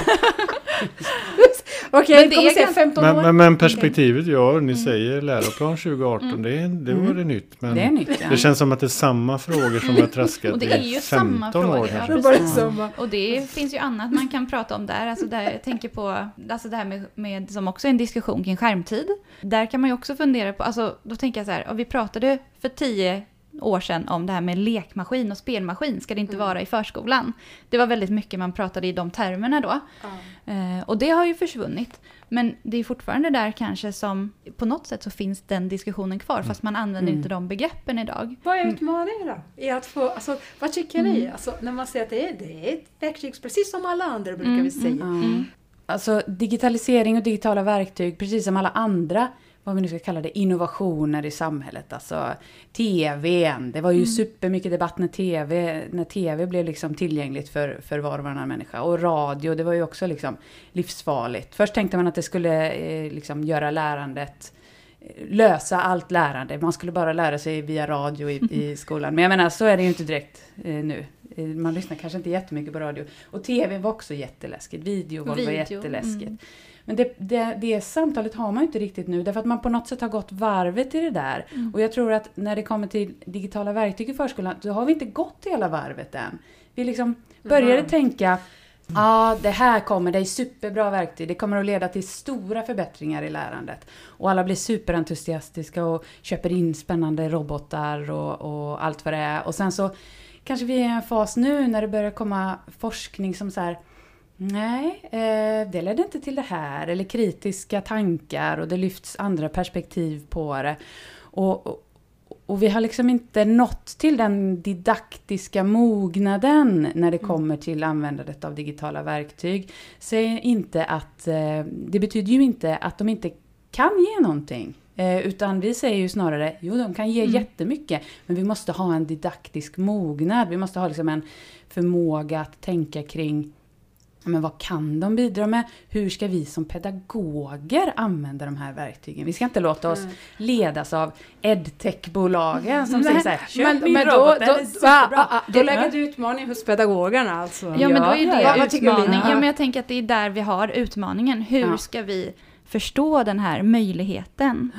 Okej, Men det det kommer säga ganska- 15 Men, år. men, men perspektivet, ja, ni säger läroplan 2018, det, är- det var det nytt. Men Det är nytt, ja. det känns som att det är samma frågor som har traskat Och det är i ju samma 15 år frågor, kanske. Det är bara samma. Och det finns ju annat man kan prata om där. Alltså där jag tänker på alltså det här med, med, som också är en diskussion kring skärmtid. Där kan man ju också fundera på, alltså då tänker jag så här, ja, vi pratade för tio år sedan om det här med lekmaskin och spelmaskin, ska det inte vara i förskolan? Det var väldigt mycket man pratade i de termerna då. Eh, och det har ju försvunnit. Men det är fortfarande där kanske som, på något sätt så finns den diskussionen kvar, fast man använder inte de begreppen idag. Vad är utmaningen då? I att få, alltså, vad tycker ni? Alltså, när man säger att det är, det är ett verktyg precis som alla andra brukar vi säga. Alltså digitalisering och digitala verktyg, precis som alla andra, vad vi nu ska kalla det, innovationer i samhället. Alltså TVn, det var ju supermycket debatt när TV, när TV blev liksom tillgängligt för, för var och varannan människa. Och radio, det var ju också liksom livsfarligt. Först tänkte man att det skulle eh, liksom göra lärandet lösa allt lärande. Man skulle bara lära sig via radio i, i skolan. Men jag menar, så är det ju inte direkt eh, nu. Eh, Man lyssnar kanske inte jättemycket på radio. Och TV var också jätteläskigt. Videovåld var Video, jätteläskigt. mm. Men det, det, det samtalet har man ju inte riktigt nu, därför att man på något sätt har gått varvet i det där. Och jag tror att när det kommer till digitala verktyg i förskolan, så har vi inte gått hela varvet än. Vi liksom började tänka, ja ah, det här kommer, det är superbra verktyg, det kommer att leda till stora förbättringar i lärandet. Och alla blir superentusiastiska och köper in spännande robotar och, och allt vad det är. Och sen så kanske vi är i en fas nu när det börjar komma forskning som så här Nej, eh, det ledde inte till det här. Eller kritiska tankar och det lyfts andra perspektiv på det. Och, och, och vi har liksom inte nått till den didaktiska mognaden när det kommer till användandet av digitala verktyg. Säg inte att, eh, det betyder ju inte att de inte kan ge någonting. Eh, utan vi säger ju snarare, jo de kan ge jättemycket, men vi måste ha en didaktisk mognad. Vi måste ha liksom en förmåga att tänka kring men vad kan de bidra med? Hur ska vi som pedagoger använda de här verktygen? Vi ska inte låta oss ledas av edtech-bolagen som säger så här, köp men, min men då, robot, då, då, ah, då lägger du utmaningen hos pedagogerna alltså. Ja, men då är det ja, vad tycker du, utmaning. Lina? Ja, men jag tänker att det är där vi har utmaningen. Hur ska vi förstå den här möjligheten?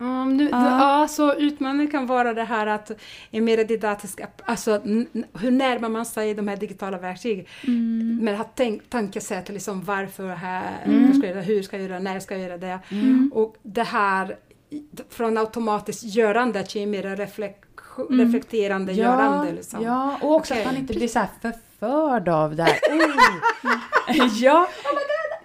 Mm, nu, Ja. ja. så utmaningen kan vara det här att en mer didaktisk, alltså hur närmar man sig de här digitala verktygen? Mm. Men att tänk, tankesätt liksom varför här, Mm. hur ska jag göra, hur ska jag göra, när ska jag göra det? Och det här i- från automatiskt görande till mer reflek, reflekterande görande. Liksom. ja, och också Okej. att man inte blir så här förförd av det här. Oh. ja.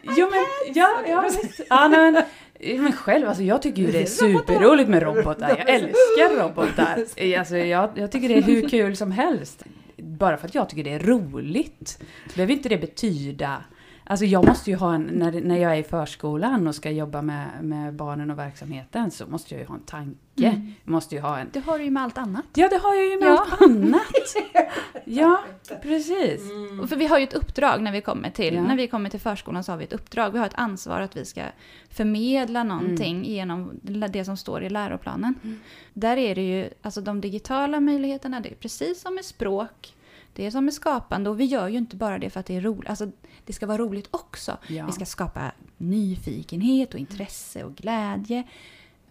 Jo men, ja, ja, ja men, men själv, alltså jag tycker ju det är superroligt med robotar. Jag älskar robotar. Alltså, jag, jag tycker det är hur kul som helst. Bara för att jag tycker det är roligt, behöver inte det betyda Alltså jag måste ju ha en, när, när jag är i förskolan och ska jobba med, med barnen och verksamheten så måste jag ju ha en tanke. Jag måste ju ha en... Det har du ju med allt annat. Ja, det har jag ju med Ja. allt annat. Ja, precis. Och För vi har ju ett uppdrag när vi kommer till, Ja. när vi kommer till förskolan så har vi ett uppdrag. Vi har ett ansvar att vi ska förmedla någonting Mm. genom det som står i läroplanen. Där är det ju, alltså de digitala möjligheterna, det är precis som med språk. Det är som med skapande och vi gör ju inte bara det för att det är roligt. Alltså, det ska vara roligt också. Ja. Vi ska skapa nyfikenhet och intresse och glädje.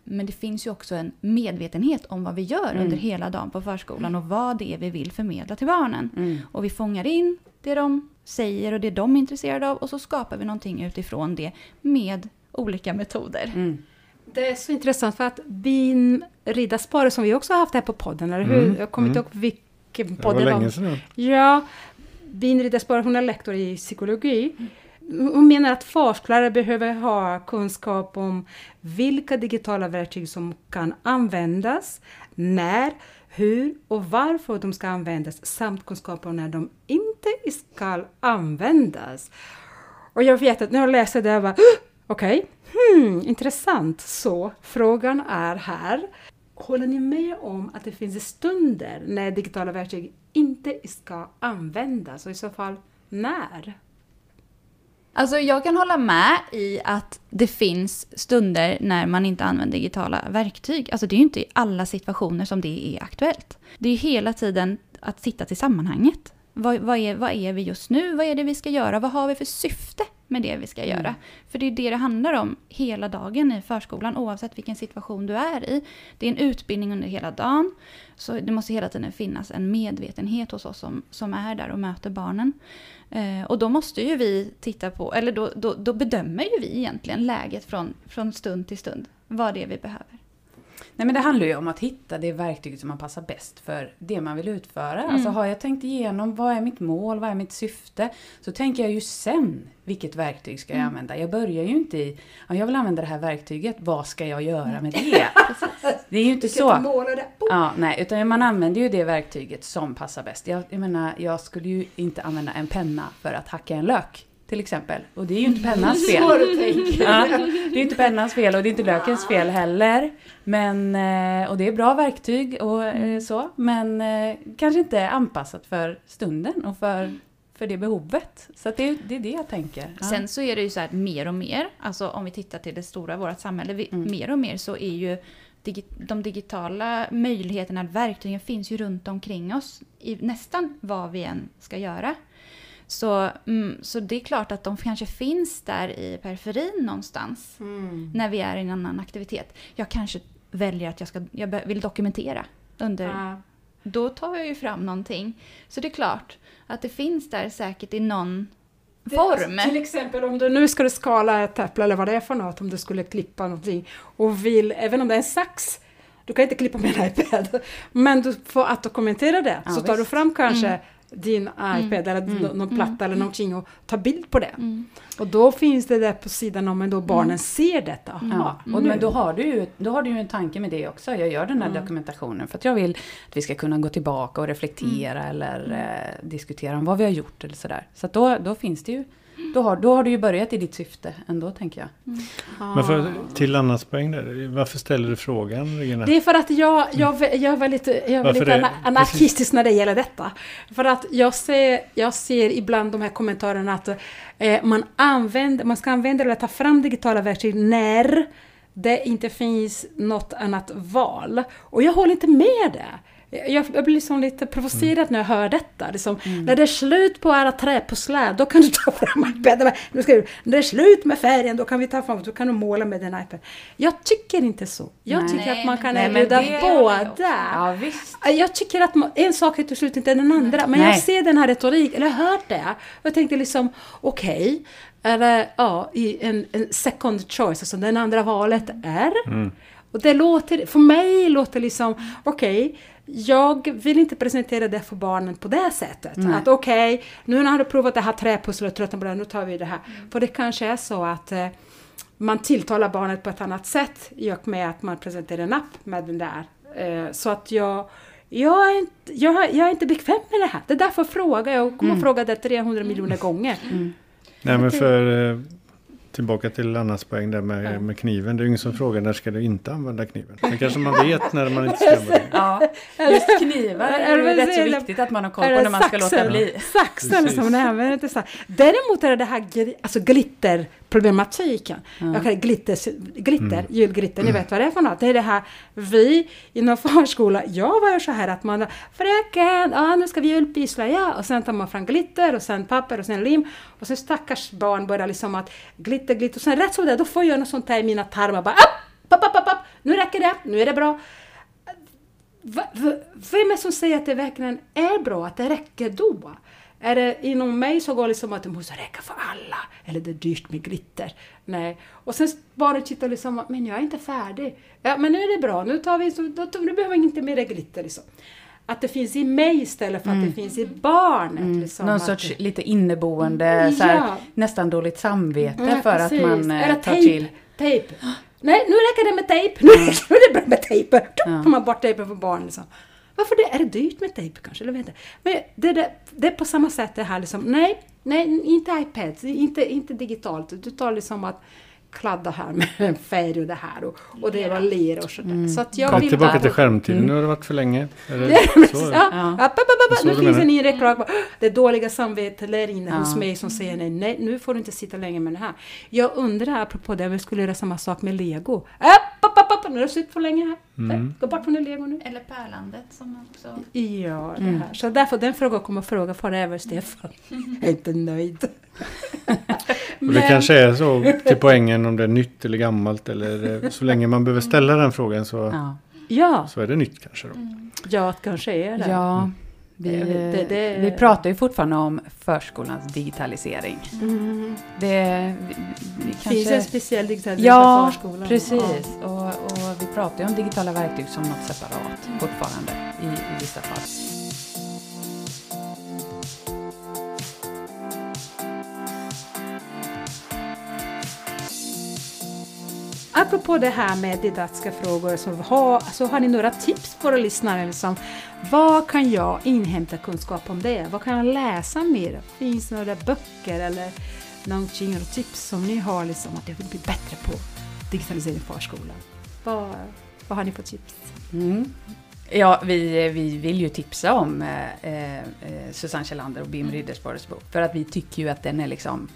men det finns ju också en medvetenhet om vad vi gör Mm. under hela dagen på förskolan och vad det är vi vill förmedla till barnen. Mm. Och vi fångar in det de säger och det de är intresserade av och så skapar vi någonting utifrån det med olika metoder. Mm. Det är så intressant för att bin riddarspåret som vi också har haft här på podden, eller hur? Mm, Jag kommer inte mm. ihåg vilken Det podd var det länge sedan. Ja, bin riddarspåret, hon är lektor i psykologi. Hon menar att förskollärare behöver ha kunskap om vilka digitala verktyg som kan användas, när, hur och varför de ska användas samt kunskap om när de inte ska användas. Och jag vet att när jag läste det, jag bara "Åh, okej, hmm, intressant. Så frågan är här, håller ni med om att det finns stunder när digitala verktyg inte ska användas och i så fall när? Alltså jag kan hålla med i att det finns stunder när man inte använder digitala verktyg. Alltså det är ju inte i alla situationer som det är aktuellt. Det är ju hela tiden att titta till sammanhanget. Vad, vad, är, vad är vi just nu? Vad är det vi ska göra? Vad har vi för syfte med det vi ska göra? För det är det det handlar om hela dagen i förskolan oavsett vilken situation du är i. Det är en utbildning under hela dagen. Så det måste hela tiden finnas en medvetenhet hos oss som, som är där och möter barnen. Eh, och då måste ju vi titta på, eller då, då, då bedömer ju vi egentligen läget från, från stund till stund. Vad det är vi behöver. Nej men det handlar ju om att hitta det verktyget som man passar bäst för det man vill utföra. Alltså har jag tänkt igenom vad är mitt mål, vad är mitt syfte? Så tänker jag ju sen vilket verktyg ska jag använda. Jag börjar ju inte i, ja, jag vill använda det här verktyget, vad ska jag göra med det? det är ju inte så. Ja, nej, utan man använder ju det verktyget som passar bäst. Jag, jag menar, jag skulle ju inte använda en penna för att hacka en lök. Till exempel. Och det är ju inte pennans fel. Så du tänker. Ja, det är inte pennans fel och det är inte lökens fel heller. Men, eh, och det är bra verktyg och eh, så. Men eh, kanske inte anpassat för stunden och för, för det behovet. Så det, det är det jag tänker. Ja. Sen så är det ju så här mer och mer, alltså om vi tittar till det stora, vårt samhälle, vi, Mm. mer och mer så är ju digi de digitala möjligheterna, verktygen finns ju runt omkring oss i nästan vad vi än ska göra. Så, mm, så det är klart att de kanske finns där i periferin någonstans när vi är i en annan aktivitet. Jag kanske väljer att jag, ska, jag vill dokumentera under Ja. då tar jag ju fram någonting. Så det är klart att det finns där säkert i någon Det- form. Till exempel om du nu ska du skala ett äpple eller vad det är för något, om du skulle klippa någonting och vill, även om det är en sax, du kan inte klippa med en iPad, men du får att dokumentera det, Ja, så tar du fram kanske Mm. Din iPad eller Mm. nå- någon platta eller någonting och tar bild på det. Mm. Och då finns det där på sidan om, men då barnen ser detta. Aha, Ja, och, men då har, du ju, då har du ju en tanke med det också. Jag gör den här dokumentationen för att jag vill att vi ska kunna gå tillbaka och reflektera eller eh, diskutera om vad vi har gjort eller sådär. Så då, då finns det ju, då har, då har du ju börjat i ditt syfte ändå tänker jag. Men för, till Annas poäng där, varför ställer du frågan Regina? Det är för att jag, jag, jag är väldigt, jag är Varför väldigt det? ana- anarkistisk när det gäller detta. För att jag ser, jag ser ibland de här kommentarerna att eh, man, använder, man ska använda eller ta fram digitala verktyg när det inte finns något annat val. Och jag håller inte med det. Jag, jag blir liksom lite provocerad när jag hör detta. Liksom, När det är slut på alla träpusslar, då kan du ta fram iPaden. Nu ska du, när det är slut med färgen, då kan vi ta fram, då kan du måla med din iPad. Jag tycker inte så. Jag Nej. tycker att man kan Nej, erbjuda båda. Ja visst. Jag tycker att man, en sak är slut inte den andra, men Nej. jag ser den här retorik, eller jag hört det. Jag tänkte liksom, okej, är det ja, i en, en second choice, alltså den andra valet är. Och det låter, för mig låter liksom, okej, jag vill inte presentera det för barnen på det sättet. Nej. Att okej, nu när du provat det här träpusslet och tröttnat på det, nu tar vi det här. För det kanske är så att eh, man tilltalar barnet på ett annat sätt i och med att man presenterar en app med den där. Eh, så att jag, jag, är inte, jag, jag är inte bekväm med det här. Det är därför jag frågar. Jag kommer att fråga det 300 miljoner gånger. Nej men för eh, tillbaka till Annas poäng där med, med kniven. Det är ju ingen som frågar när ska du inte använda kniven. Men kanske man vet när man inte ska använda den. Ja, just knivar är ju rätt så viktigt att man har koll på när man ska låta bli. Saxen som man använder till så här. Däremot är det det här gri- alltså glitterproblematiken. Jag kallar det glitter, glitter julglitter, ni vet vad det är för något. Det är det här, vi inom förskola, jag var ju så här att man, fröken, ja nu ska vi julpyssla, ja. Och sen tar man fram glitter och sen papper och sen lim. Och sen stackars barn börjar liksom att glitter, glitter. Och sen rätt som det då får jag något sånt här i mina tarmar, bara upp, upp, upp, upp, upp. Nu räcker det, nu är det bra. Va, vem är det som säger att det verkligen är bra, att det räcker då? Är det inom mig så går det liksom att det måste räcka för alla, eller det är dyrt med glitter. Nej. Och sen bara titta liksom, men jag är inte färdig. Ja, men nu är det bra, nu tar vi, så, då, nu behöver vi inte mer glitter liksom. Att det finns i mig istället för att det finns i barnet. Liksom, Någon att sorts det- lite inneboende, Mm, här, ja. nästan dåligt samvete Mm, för att precis. man eh, Eller tar tejp. till. Tejp. Nej, nu räcker det med tejp. Nu nu är det bra med tejp. Då Ja. får man bort tejpen från barn. Liksom. Varför det? Är det dyrt med tejp kanske? Eller vet inte. Men det, det, det är på samma sätt det här liksom. Nej, nej, inte iPads, inte, inte digitalt. Du tar liksom att kladda här med en färg och det här och, och det var lera och sådär. Mm. Så att jag Kom vill tillbaka bara- till skärmtiden, Mm. nu har det varit för länge. Det Ja, Nu finns en ny reklam. Det dåliga samvetet lär inne Ja. hos mig som säger nej, nej, nu får du inte sitta länge med det här. Jag undrar, apropå det, om vi skulle göra samma sak med lego. App, app, app, app. Nu har du suttit för länge här. Mm. Gå bort från det lego nu. Eller Pärlandet som också... Ja, det Mm. här. Så därför den frågan kommer att fråga forever, Stefan. Jag är inte nöjd. Och det kanske är så till poängen om det är nytt eller gammalt eller eh, så länge man behöver ställa den frågan så, Ja, Ja, så är det nytt kanske då. ja, det kanske är det. ja vi, Det- det- det- vi pratar ju fortfarande om förskolans digitalisering. Mm. Det vi, vi kanske... finns en speciell digitalisering Ja, för förskolan. precis. Och, och vi pratar ju om digitala verktyg som något separat fortfarande i, i vissa fall. Apropå det här med didaktiska frågor så har, så har ni några tips för våra lyssnare. Liksom. Vad kan jag inhämta kunskap om det? Vad kan jag läsa mer? Finns det några böcker eller någonting, några tips som ni har liksom, att jag vill bli bättre på digitalisering i förskolan? Vad, vad har ni för tips? Mm. Ja, vi, vi vill ju tipsa om eh, eh, Susanne Kjellander och Bim Riddersborgs bok. För att vi tycker ju att den är liksom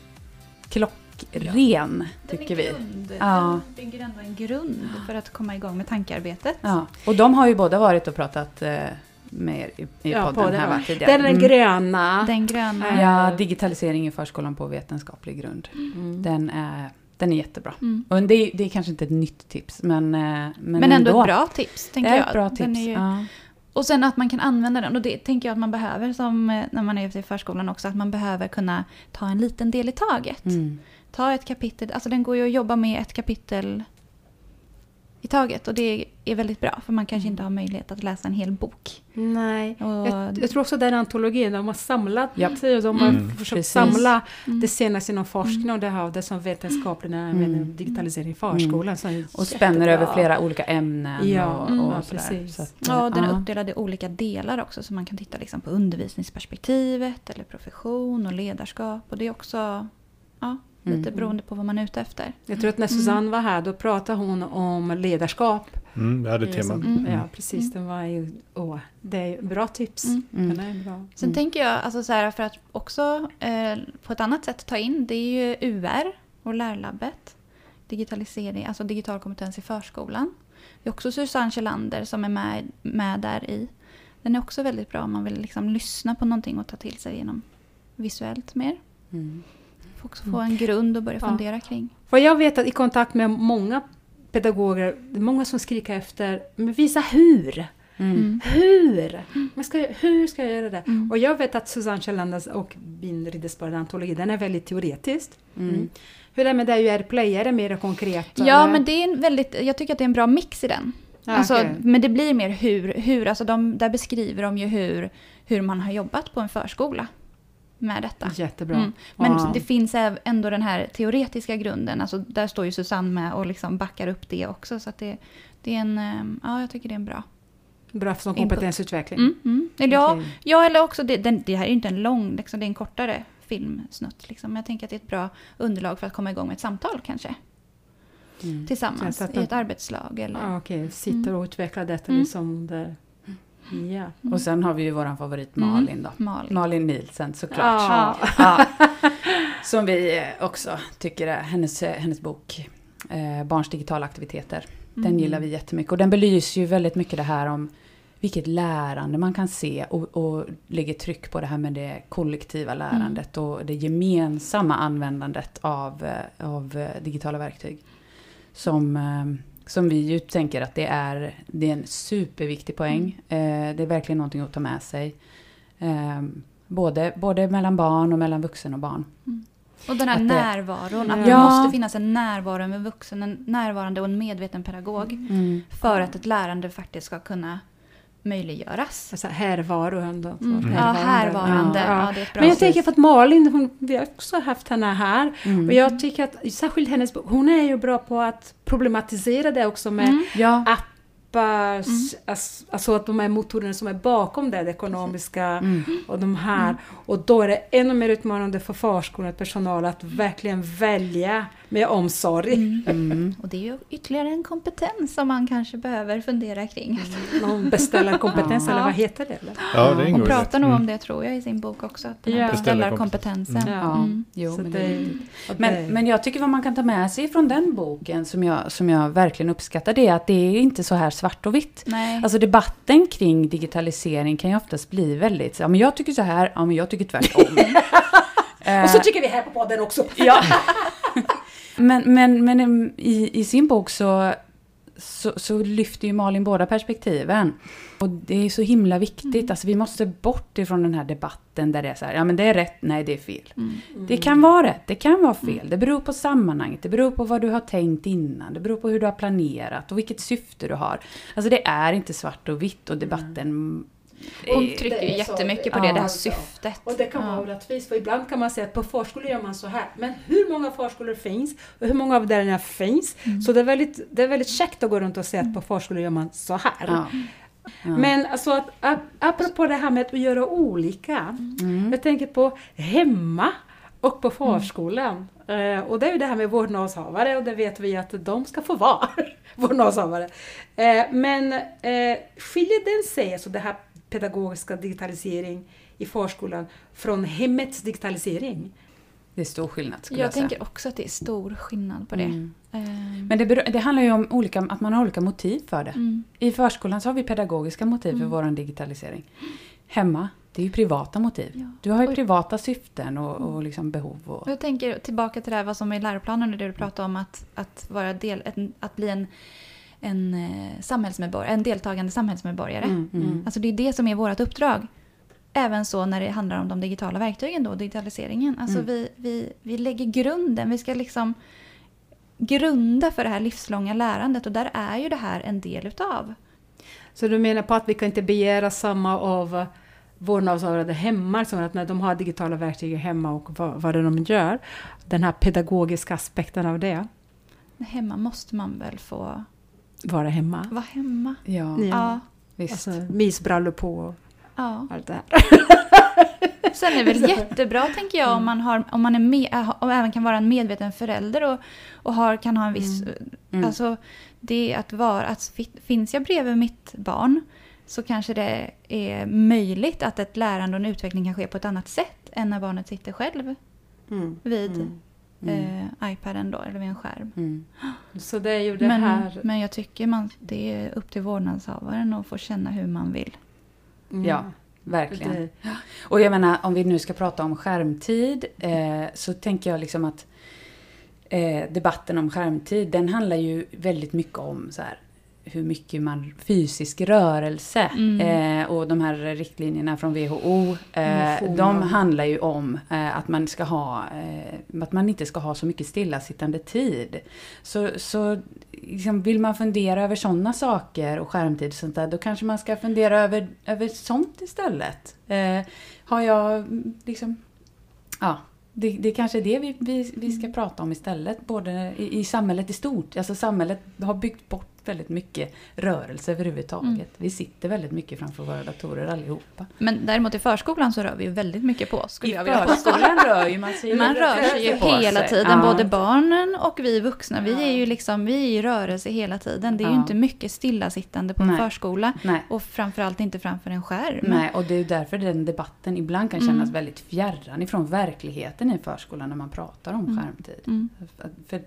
klockren, tycker vi. Grund. Ja. Den bygger ändå en grund för att komma igång med tankearbetet. Ja. Och de har ju båda varit och pratat eh, med er i, i Ja, podden podden, här va, tidigare. Den är den Mm. gröna. Den gröna. Ja, digitalisering i förskolan på vetenskaplig grund. Mm. Den är, den är jättebra. Mm. Och det, är- det är kanske inte ett nytt tips, men, eh, men, Men ändå ett bra tips, Det tänker är jag. ett bra Den tips. är ju- Ja. Och sen att man kan använda den. Och det tänker jag att man behöver som eh, när man är ute i förskolan också. Att man behöver kunna ta en liten del i taget. Mm. Ta ett kapitel. Alltså den går ju att jobba med ett kapitel i taget. Och det är väldigt bra. För man kanske inte har möjlighet att läsa en hel bok. Nej. Och, Jag, jag tror också den antologin, de har samlat, Ja. de har Mm. försökt Precis. samla Mm. det senaste inom forskning och det här, det som vetenskapligt när Mm. mm. digitalisering i förskolan. Så är det Och spänner jättebra. över flera olika ämnen. Ja, och, mm, och ja, precis. Så att, Ja, den är ja. uppdelad i olika delar också. Så man kan titta liksom på undervisningsperspektivet eller profession och ledarskap. Och det är också ja, lite Mm. beroende på vad man är ute efter. Jag tror att när Susanne var här, då pratade hon om ledarskap. Mm, det hade tema. Som- Mm. Ja, precis. Den var ju, åh, det är bra tips. Mm. Mm. Den är bra. Sen Mm. tänker jag, alltså så här, för att också eh, på ett annat sätt ta in, det är ju UR och lärlabbet. Digitalisering, alltså digital kompetens i förskolan. Det är också Susanne Kjellander som är med, med där i. Den är också väldigt bra om man vill liksom lyssna på någonting och ta till sig genom visuellt mer. Mm. Får också få en grund att börja Ja. fundera kring. För jag vet att i kontakt med många pedagoger, det är många som skriker efter, men visa hur! Mm. Hur? Man ska, hur ska jag göra det? Mm. Och jag vet att Susanne Kjellanders och Bin Riddersborg antologi, den är väldigt teoretisk. Mm. Hur är det med det ju är play? Är det mer konkret? Ja, eller? men det är en väldigt, jag tycker att det är en bra mix i den. Ja, alltså, okej. Men det blir mer hur, hur alltså de, där beskriver de ju hur, hur man har jobbat på en förskola med detta. Jättebra. Mm. Men Wow. det finns ändå den här teoretiska grunden. Alltså där står ju Susanne med och liksom backar upp det också. Så det, det är en, ja jag tycker det är en bra. Bra som kompetensutveckling. Mm, mm. Eller ja, Okej. ja, eller också, det, den, det här är ju inte en lång, liksom, det är en kortare filmsnutt. Liksom. Men jag tänker att det är ett bra underlag för att komma igång med ett samtal kanske. Mm. Tillsammans att i ett arbetslag. Eller, Ja, Okej, sitter och utvecklar detta Mm. liksom där. Ja. Och sen har vi ju våran favorit Mm. Malin då. Malin. Malin Nielsen såklart. Ja. Ja. Som vi eh, också tycker är hennes, eh, hennes bok eh, Barns digitala aktiviteter. Den Mm. gillar vi jättemycket. Och den belyser ju väldigt mycket det här om vilket lärande man kan se och, och lägger tryck på det här med det kollektiva lärandet och det gemensamma användandet av, eh, av digitala verktyg. Som, som vi ju tänker att det är, det är en superviktig poäng. Mm. Eh, det är verkligen någonting att ta med sig. Eh, både, både mellan barn och mellan vuxen och barn. Och den här Att det- närvaron, att Ja. det måste finnas en närvaro med vuxen, en närvarande och en medveten pedagog. För att ett lärande faktiskt ska kunna möjliggöras. Alltså härvaro ändå. så Mm. Ja, härvarande. härvarande. Ja. Ja, det är ett bra Men jag tänker för att Malin, hon, vi har också haft henne här. Mm. Och jag tycker att särskilt hennes hon är ju bra på att problematisera det också med Mm. Ja, appar, ass- alltså att de är motorerna som är bakom det, det ekonomiska mm. och de här. Och då är det ännu mer utmanande för förskolans personal att verkligen välja med omsorg. Mm. Och det är ju ytterligare en kompetens som man kanske behöver fundera kring. Någon beställarkompetens Ja. eller vad heter det? Eller? Ja, det Hon pratar det. nog Mm. om det tror jag i sin bok också. Att Ja. beställarkompetensen. Mm. Ja, Mm. jo, men det, Men, det- men jag tycker vad man kan ta med sig från den boken som jag, som jag verkligen uppskattar det är att det är inte så här svart och vitt. Nej. Alltså debatten kring digitalisering kan ju oftast bli väldigt, ja men jag tycker så här, ja men jag tycker tvärtom. Eh, och så tycker vi här på podden också. Ja. men men, men i, i sin bok så, så, så lyfter ju Malin båda perspektiven. Och det är så himla viktigt. Alltså vi måste bort ifrån den här debatten där det är så här, ja men det är rätt, nej det är fel. Mm. Det kan vara rätt, det kan vara fel. Det beror på sammanhanget, det beror på vad du har tänkt innan, det beror på hur du har planerat och vilket syfte du har. Alltså det är inte svart och vitt och debatten... Hon eh, trycker ju jättemycket på det, ja, det här alltså. syftet. Och det kan vara Ja. orättvist, för ibland kan man säga att på förskolor gör man så här. Men hur många förskolor finns och hur många avdelningar finns? Mm. Så det är, väldigt, det är väldigt käckt att gå runt och säga att på förskolor gör man så här. Ja. Ja. Men alltså att, ap- apropå det här med att göra olika. Mm. Jag tänker på hemma och på förskolan. Eh, och det är ju det här med vårdnadshavare och det vet vi att de ska få vara vårdnadshavare. Eh, men eh, skiljer den sig, alltså det här pedagogiska digitalisering i förskolan, från hemmets digitalisering? Det är stor skillnad skulle jag, Jag säga. tänker också att det är stor skillnad på det. Mm. Ehm, Men det, det handlar ju om olika, att man har olika motiv för det. mm. I förskolan så har vi pedagogiska motiv för Mm. vår digitalisering. Hemma, det är ju privata motiv. Ja. Du har ju Oj. privata syften och, och liksom behov. Och, Och jag tänker tillbaka till det här vad som är i läroplanen och det du pratade om att, att, vara del, att bli en, en, eh, samhällsmedborgare, en deltagande samhällsmedborgare. Mm, mm. Alltså det är det som är vårt uppdrag. Även så när det handlar om de digitala verktygen då, digitaliseringen. Alltså Mm. vi, vi, vi lägger grunden, vi ska liksom grunda för det här livslånga lärandet och där är ju det här en del utav. Så du menar på att vi kan inte begära samma av vårdnadshavare hemma, som att när de har digitala verktyg hemma och vad, vad det de gör, den här pedagogiska aspekten av det, Hemma måste man väl få vara hemma. vara hemma. Ja, Ja. Visst. Alltså mysbrallor på och ja. allt det här. Sen är det väl jättebra tänker jag om man, har, om man är med, äh, och även kan vara en medveten förälder och, och har, kan ha en viss... Mm. Alltså det att vara... Att fi- finns jag bredvid mitt barn så kanske det är möjligt att ett lärande och en utveckling kan ske på ett annat sätt än när barnet sitter själv Mm. vid Mm. Eh, iPaden då, eller vid en skärm. Mm. Så det är ju det Men, här... men jag tycker man, det är upp till vårdnadshavaren att få känna hur man vill. Mm. Ja, verkligen. Det, Och jag menar, om vi nu ska prata om skärmtid eh, så tänker jag liksom att eh, debatten om skärmtid, den handlar ju väldigt mycket om så här, hur mycket man fysisk rörelse Mm. eh, och de här riktlinjerna från WHO, eh, de handlar ju om eh, att man ska ha, eh, att man inte ska ha så mycket stillasittande tid. Så, så liksom, vill man fundera över sådana saker och skärmtid och sånt där, då kanske man ska fundera över, över sånt istället. Eh, har jag mm, liksom, ja, det, det kanske är det vi, vi, vi ska prata om istället, både i, i samhället i stort. Alltså samhället har byggt bort väldigt mycket rörelse överhuvudtaget. Mm. Vi sitter väldigt mycket framför våra datorer allihopa. Men däremot i förskolan så rör vi ju väldigt mycket på oss, skulle jag vilja förskolan rör ju man sig Man rör sig ju hela sig. tiden, Ja. både barnen och vi vuxna. Vi är ju liksom, vi är i rörelse hela tiden. Det är ju Ja. inte mycket stillasittande på en Nej. förskola. Nej. Och framförallt inte framför en skärm. Nej, och det är ju därför den debatten ibland kan kännas Mm. väldigt fjärran ifrån verkligheten i förskolan när man pratar om Mm. skärmtid. Mm, för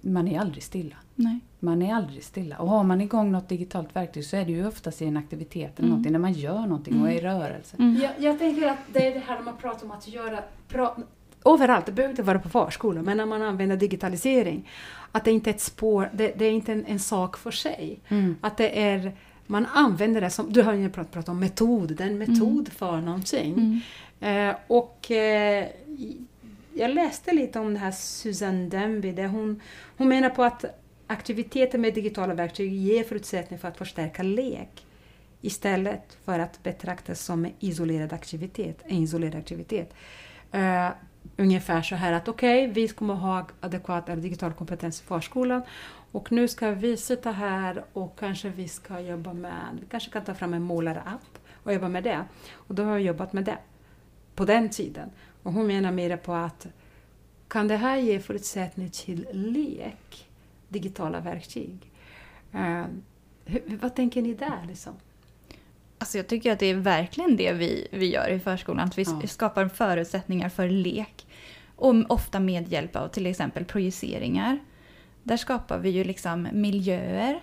man är aldrig stilla. nej. Man är aldrig stilla. Och har man igång något digitalt verktyg så är det ju oftast i en aktivitet eller Mm. någonting, när man gör någonting och är i rörelse. Mm. jag, jag tänker att det är det här man pratar om att göra... Pra, överallt, det behöver inte vara på förskolan, men när man använder digitalisering, att det inte är ett spår, det, det är inte en, en sak för sig. Mm. Att det är, man använder det som, du har ju pratat, pratat om metod, det är en metod för någonting. Mm. Eh, och eh, jag läste lite om det här Susan Demby, där hon, hon menar på att aktiviteter med digitala verktyg ger förutsättningar för att förstärka lek istället för att betraktas som en isolerad aktivitet. En isolerad aktivitet. Uh, ungefär så här att okej, vi kommer ha adekvat eller digital kompetens i förskolan och nu ska vi sitta här och kanske vi ska jobba med, vi kanske kan ta fram en målarapp och jobba med det. Och då har jag jobbat med det på den tiden. Och hon menar mer på att kan det här ge förutsättning till lek, digitala verktyg? Eh, hur, vad tänker ni där? Liksom? Alltså jag tycker att det är verkligen det vi, vi gör i förskolan. Att vi Ja. skapar förutsättningar för lek. Och ofta med hjälp av till exempel projiceringar. Där skapar vi ju liksom miljöer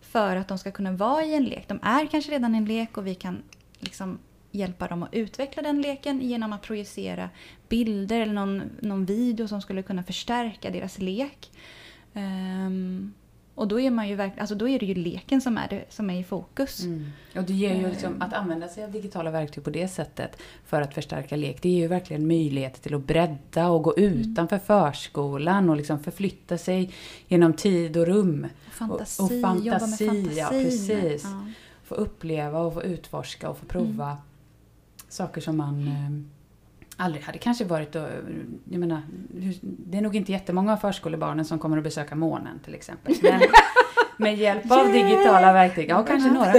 för att de ska kunna vara i en lek. De är kanske redan i en lek och vi kan liksom hjälpa dem att utveckla den leken genom att projicera bilder eller någon, någon video som skulle kunna förstärka deras lek. Ehm, och då är, man ju verk, alltså då är det ju leken som är, det, som är i fokus. Mm. Och det ger ju liksom, att använda sig av digitala verktyg på det sättet för att förstärka lek, det ger ju verkligen möjlighet till att bredda och gå utanför förskolan och liksom förflytta sig genom tid och rum. Fantasi, Och- och jobba med fantasi, ja, precis. Ja. Få uppleva och få utforska och få prova saker som man eh, aldrig hade kanske varit och, jag menar, det är nog inte jättemånga av förskolebarnen som kommer att besöka månen till exempel. Men med hjälp av digitala verktyg, ja kanske några.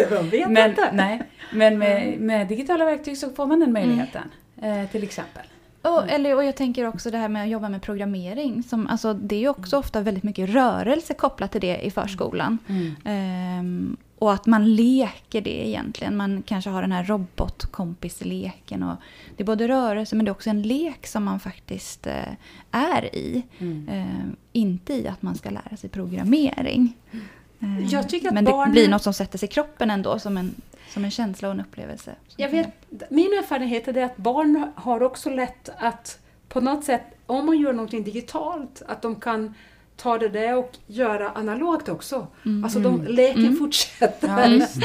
Men, nej, men med, med digitala verktyg så får man den möjligheten. Eh, till exempel. Och, eller, och jag tänker också det här med att jobba med programmering. Som, alltså, det är ju också ofta väldigt mycket rörelse kopplat till det i förskolan. Ehm, och att man leker det egentligen. Man kanske har den här robotkompisleken. Och det är både rörelse men det är också en lek som man faktiskt eh, är i. Mm. Ehm, inte i att man ska lära sig programmering. Tycker att men det barnen- blir något som sätter sig i kroppen ändå som en, som en känsla och en upplevelse. Jag vet, min erfarenhet är det att barn har också lätt att på något sätt, om man gör någonting digitalt, att de kan ta det där och göra analogt också. Alltså de, leken fortsätter Ja, visst.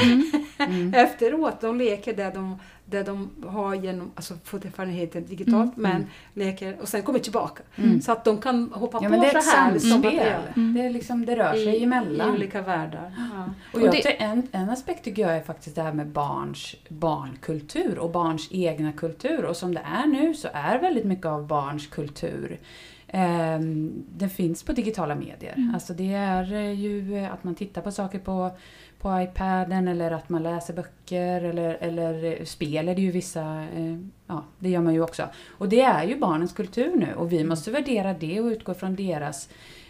efteråt. De leker där de, där de har genom, alltså erfarenheten digitalt, men leker och sen kommer tillbaka. Så att de kan hoppa Ja, på men det är ett så här. som att samspel. det- Det, är liksom, det rör sig i, emellan. I olika världar. Ja. Och Och det- det... en, en aspekt tycker jag är faktiskt det här med barns barnkultur och barns egna kultur. Och som det är nu så är väldigt mycket av barns kultur ehm, det finns på digitala medier. Alltså det är ju att man tittar på saker på, på iPaden eller att man läser böcker eller, eller eh, spel är det ju vissa, eh, ja det gör man ju också. Och det är ju barnens kultur nu och vi måste värdera det och utgå från deras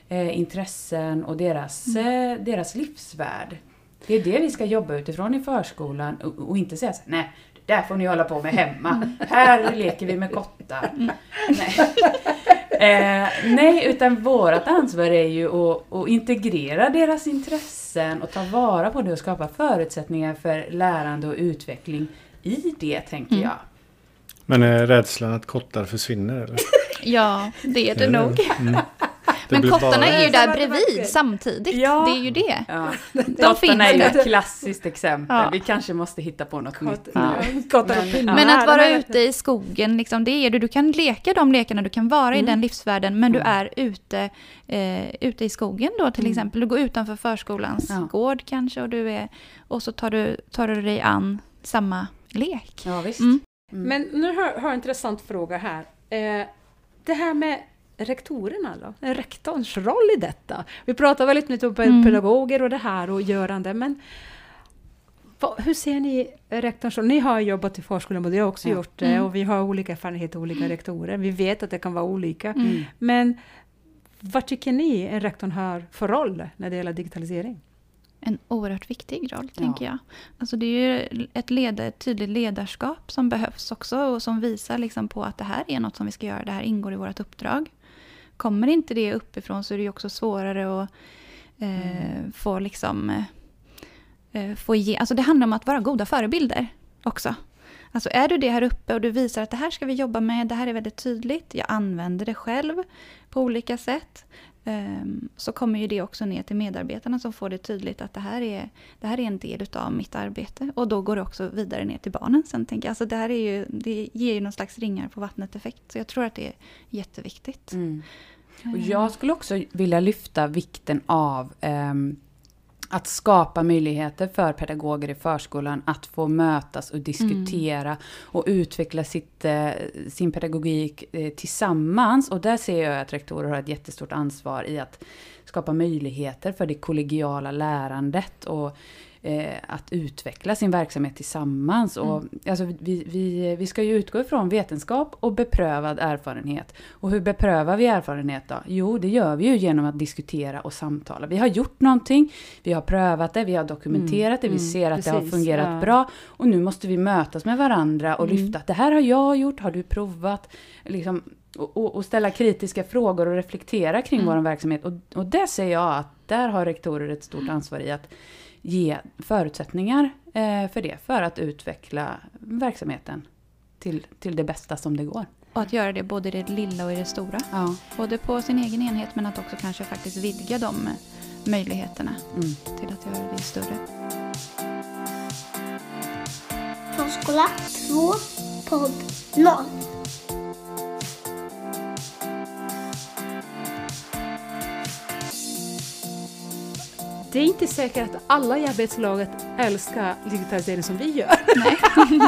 eh, intressen och deras, eh, deras livsvärld. Det är det vi ska jobba utifrån i förskolan och, och inte säga så nej, det där får ni hålla på med hemma. Här leker vi med kottar. Nej. Eh, nej, utan vårt ansvar är ju att, att integrera deras intressen och ta vara på det och skapa förutsättningar för lärande och utveckling i det, tänker jag. Men är rädslan att kottar försvinner eller? Ja, det är det nog. Mm. Men kottarna bara- är ju där bredvid samtidigt. Ja. Det är ju det. Ja. De Kottarna är ju ett klassiskt exempel. Ja. Vi kanske måste hitta på något nytt Kott- nu. ja, Kottar och Men- pinnar. Men att vara ute i skogen, liksom, det är du. Du kan leka de lekarna, du kan vara i den livsvärlden, men du är ute, eh, ute i skogen då till exempel. Du går utanför förskolans Ja. gård kanske och, du är, och så tar du, tar du dig an samma lek. Ja, visst. Mm. Men nu har har jag en intressant fråga här. Eh, det här med rektorerna då? Rektorns roll i detta? Vi pratar väldigt mycket om Mm. pedagoger och det här och görande, men hur ser ni rektorns roll? Ni har jobbat i förskolan och det har också Ja. gjort det Mm. och vi har olika erfarenheter av olika rektorer. Vi vet att det kan vara olika. Mm. Men vad tycker ni en rektorn har för roll när det gäller digitalisering? En oerhört viktig roll, Ja. tänker jag. Alltså det är ju ett, led, ett tydligt ledarskap som behövs också och som visar liksom på att det här är något som vi ska göra, det här ingår i vårt uppdrag. Kommer inte det uppifrån så är det ju också svårare att eh, få liksom... Eh, få ge, alltså det handlar om att vara goda förebilder också. Alltså är du det här uppe och du visar att det här ska vi jobba med, det här är väldigt tydligt, jag använder det själv på olika sätt. Ehm, Så kommer ju det också ner till medarbetarna som får det tydligt att det här är, det här är en del utav mitt arbete. Och då går det också vidare ner till barnen sen. Tänker jag. Alltså det här är ju, det ger ju någon slags ringar på vattnet-effekt. Så jag tror att det är jätteviktigt. Mm. Och jag skulle också vilja lyfta vikten av ehm, att skapa möjligheter för pedagoger i förskolan att få mötas och diskutera och utveckla sitt, eh, sin pedagogik eh, tillsammans. Och där ser jag att rektorer har ett jättestort ansvar i att skapa möjligheter för det kollegiala lärandet och eh, att utveckla sin verksamhet tillsammans. Och, alltså, vi, vi, vi ska ju utgå ifrån vetenskap och beprövad erfarenhet. Och hur beprövar vi erfarenhet då? Jo, det gör vi ju genom att diskutera och samtala. Vi har gjort någonting, vi har prövat det, vi har dokumenterat det, vi mm, ser att det har precis, fungerat ja. bra. Och nu måste vi mötas med varandra och Mm. lyfta att det här har jag gjort, har du provat? Liksom, och, och, ställa kritiska frågor och reflektera kring Mm. vår verksamhet. Och, och där ser jag att där har rektorer ett stort ansvar i att ge förutsättningar eh, för det, för att utveckla verksamheten till, till det bästa som det går. Och att göra det både i det lilla och i det stora. Ja. Både på sin egen enhet men att också kanske faktiskt vidga de eh, möjligheterna Mm. till att göra det större. Förskola 2 podd 0. Det är inte säkert att alla i arbetslaget älskar digitalisering som vi gör.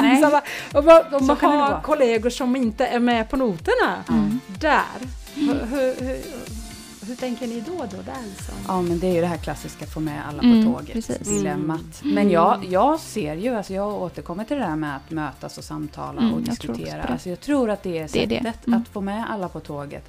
Nej. Så va- och man kan det har kollegor som inte är med på noterna. Mm. Där. Hur, hur, hur, hur tänker ni då? då där liksom? Ja, men det är ju det här klassiska få med alla Mm, på tåget, precis. dilemmat. Men jag, jag ser ju, alltså jag återkommer till det där med att mötas och samtala Mm, och jag tror diskutera. på det. Alltså jag tror att det är Det är det. sättet Mm. att få med alla på tåget.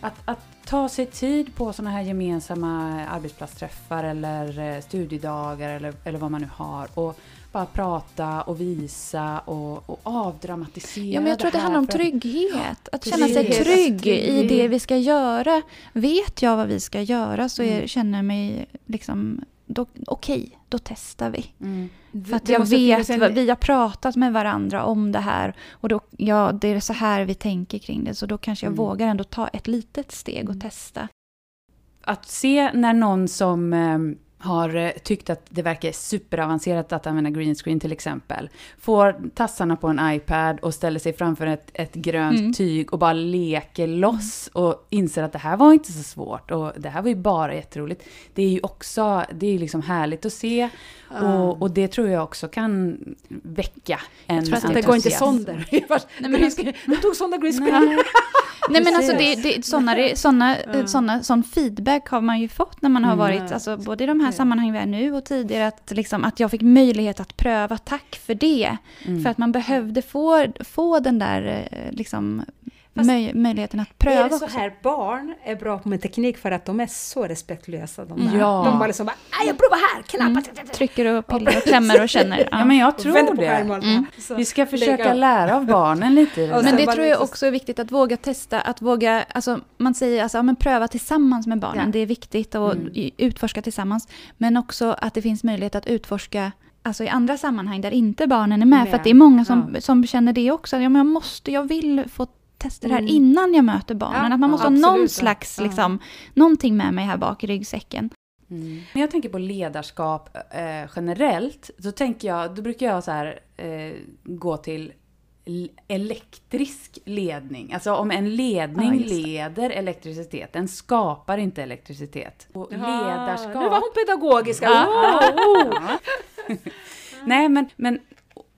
Att, att ta sig tid på sådana här gemensamma arbetsplatsträffar eller eh, studiedagar eller, eller vad man nu har. Och bara prata och visa och, och avdramatisera Ja, men jag tror att det här handlar om trygghet. Att känna sig trygg i det vi ska göra. Vet jag vad vi ska göra så Mm. känner jag mig liksom då- okej, då testar vi. Mm. För att jag vet, en- vi har pratat med varandra om det här och då, ja, det är så här vi tänker kring det. Så då kanske jag Mm. vågar ändå ta ett litet steg och testa. att se när någon som eh, har eh, tyckt att det verkar superavancerat att använda green screen till exempel, får tassarna på en iPad och ställer sig framför ett, ett grönt Mm. tyg och bara leker loss och inser att det här var inte så svårt och det här var ju bara jätteroligt. Det är ju också, det är ju liksom härligt att se och, och det tror jag också kan väcka en tror att Det går inte sönder. Nej, men Nu tog Sonder green screen. Nej. Men alltså det, det, såna, det, såna, Ja. såna, sån feedback har man ju fått när man har Mm. varit, alltså, både i de här sammanhangen vi är nu och tidigare, att, liksom, att jag fick möjlighet att pröva. Tack för det! Mm. För att man behövde få, få den där eh, liksom, möj, möjligheten att Är pröva. det så också. här barn är bra med teknik för att de är så respektlösa? De, där. Ja. de bara liksom bara, "Aj, jag provar här, Mm. knappa. Trycker och pillar och klämmer och känner. Ja men jag tror på det. Mm. Vi ska försöka lära av barnen lite det. Men det tror jag lite- också är viktigt att våga testa, att våga, alltså man säger alltså, ja, men pröva tillsammans med barnen, Ja. det är viktigt att Mm. utforska tillsammans. Men också att det finns möjlighet att utforska Alltså i andra sammanhang där inte barnen är med. Med. För att det är många som, som känner det också. Ja, men jag måste, jag vill få testa det här Mm. innan jag möter barnen. Ja, att man måste ja, ha någon slags, Ja. liksom, någonting med mig här bak i ryggsäcken. Mm. När jag tänker på ledarskap eh, generellt, så tänker jag, då brukar jag så här, eh, gå till elektrisk ledning. Alltså om en ledning Ja, leder elektricitet, den skapar inte elektricitet. Och ledarskap... Nu var hon pedagogisk. Ja. Wow. Nej, men, men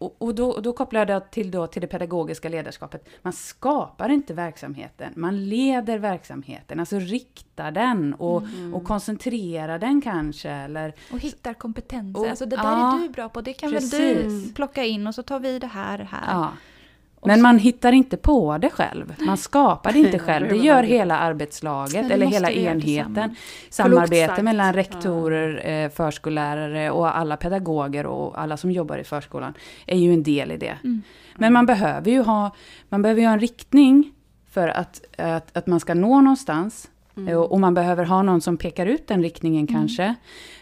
och, och då, då kopplar jag det till, då, till det pedagogiska ledarskapet. Man skapar inte verksamheten, man leder verksamheten, alltså riktar den och, Mm. och koncentrerar den kanske. Eller, Och hittar kompetenser. Och- alltså det där ja, är du bra på, det kan väl precis. du plocka in och så tar vi det här här. ja. Men man hittar inte på det själv. Man skapar det inte själv. Det gör hela arbetslaget eller hela enheten. Samarbete mellan rektorer, eh, förskollärare och alla pedagoger och alla som jobbar i förskolan är ju en del i det. Mm. Men man behöver ju ha, man behöver ju ha en riktning för att, att, att man ska nå någonstans. Mm. Och, och man behöver ha någon som pekar ut den riktningen kanske.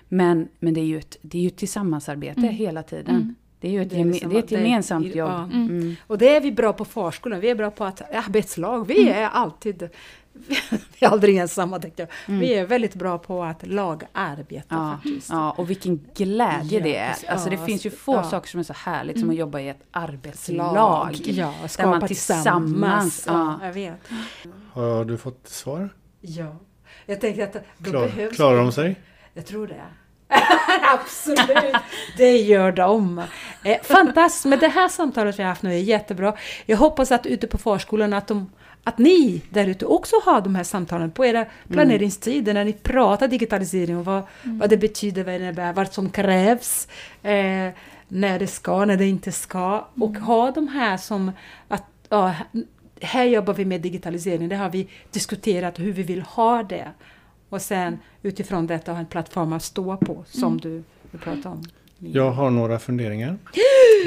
Men, men det är ju ett, det är ju ett tillsammansarbete Mm. hela tiden. Mm. Det är ju ett, Det är liksom det är ett att det- gemensamt ja. jobb. Mm. Mm. Och det är vi bra på förskolan. Vi är bra på att arbetslag. Vi är alltid... Vi är aldrig ensamma tänkte jag. Vi är väldigt bra på att lagarbeta Ja, faktiskt. ja, och vilken glädje Ja, det är. Alltså det Ja, finns ju få ja. saker som är så härligt som att jobba i ett arbetslag. Lag. Ja, där skapa man tillsammans. tillsammans. Ja, Ja. jag vet. Har du fått svar? Ja. Jag tänker att då Klar, behövs klarar de sig? Jag tror det. Absolut, det gör de. Eh, fantastiskt, men det här samtalet vi har haft nu är jättebra. Jag hoppas att ute på förskolan att, de, att ni där ute också har de här samtalen på era planeringstider när ni pratar digitalisering och vad, vad det betyder, vad det innebär, vad som krävs, eh, när det ska, när det inte ska. Och ha de här som att ja, här jobbar vi med digitalisering, det har vi diskuterat hur vi vill ha det. Och sen utifrån detta ha en plattform att stå på som du, du pratade om. Jag har några funderingar.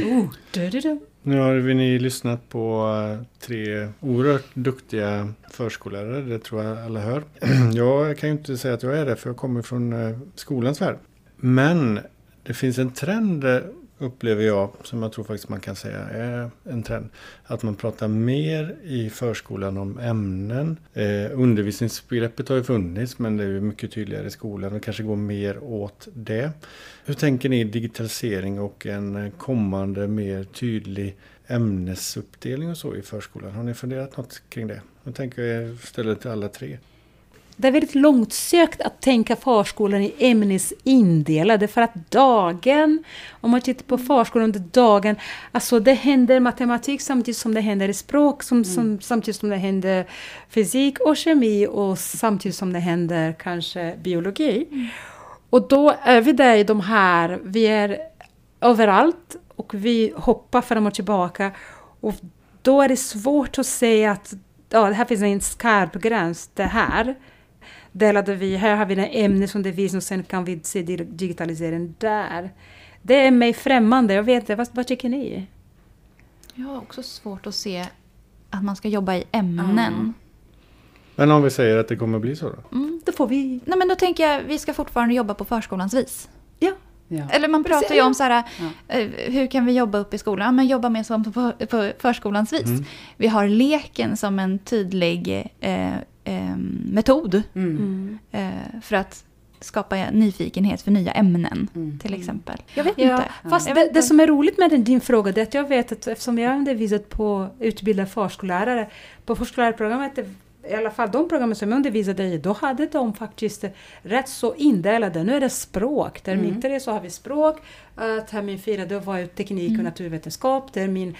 Oh, du, du, du. Nu har vi ni lyssnat på eh, tre oerhört duktiga förskollärare, det tror jag alla hör. Jag kan ju inte säga att jag är det, för jag kommer från eh, skolans värld. Men det finns en trend, eh, upplever jag, som jag tror faktiskt man kan säga är en trend. Att man pratar mer i förskolan om ämnen. Eh, undervisningsbegreppet har ju funnits, men det är ju mycket tydligare i skolan och kanske går mer åt det. Hur tänker ni digitalisering och en kommande mer tydlig ämnesuppdelning och så i förskolan? Har ni funderat något kring det? Nu tänker jag ställa till alla tre. Det är väldigt långsökt att tänka förskolan i ämnesindelade för att dagen, om man tittar på förskolan under dagen, alltså det händer matematik samtidigt som det händer språk, som, som, samtidigt som det händer fysik och kemi och samtidigt som det händer kanske biologi. Och då är vi där i de här, vi är överallt och vi hoppar fram och tillbaka. Och då är det svårt att säga att ja, det här finns en skarp gräns, det här delade vi, här har vi den ämnesundervisning och sen kan vi se di- digitalisering där. Det är mig främmande, jag vet inte, vad, vad tycker ni? Jag har också svårt att se att man ska jobba i ämnen. Men om vi säger att det kommer bli så då? Mm. Då får vi... Nej men då tänker jag vi ska fortfarande jobba på förskolans vis. Ja, Ja. Eller man Precis, pratar ju om så här, Ja. eh, hur kan vi jobba upp i skolan? Ja, men jobba mer som på, på förskolans vis. Mm. Vi har leken som en tydlig eh, eh, metod Mm. eh, för att skapa nyfikenhet för nya ämnen Mm. till exempel. Jag vet Ja, inte. fast Jag det, det som är roligt med din fråga det är att jag vet att eftersom jag har undervisat på utbildad förskollärare, på förskollärarprogrammet, i alla fall de programmen som jag undervisade i, då hade de faktiskt rätt så indelade. Nu är det språk. Termin Mm. tre så har vi språk, uh, termin fyra då var ju teknik och naturvetenskap, termin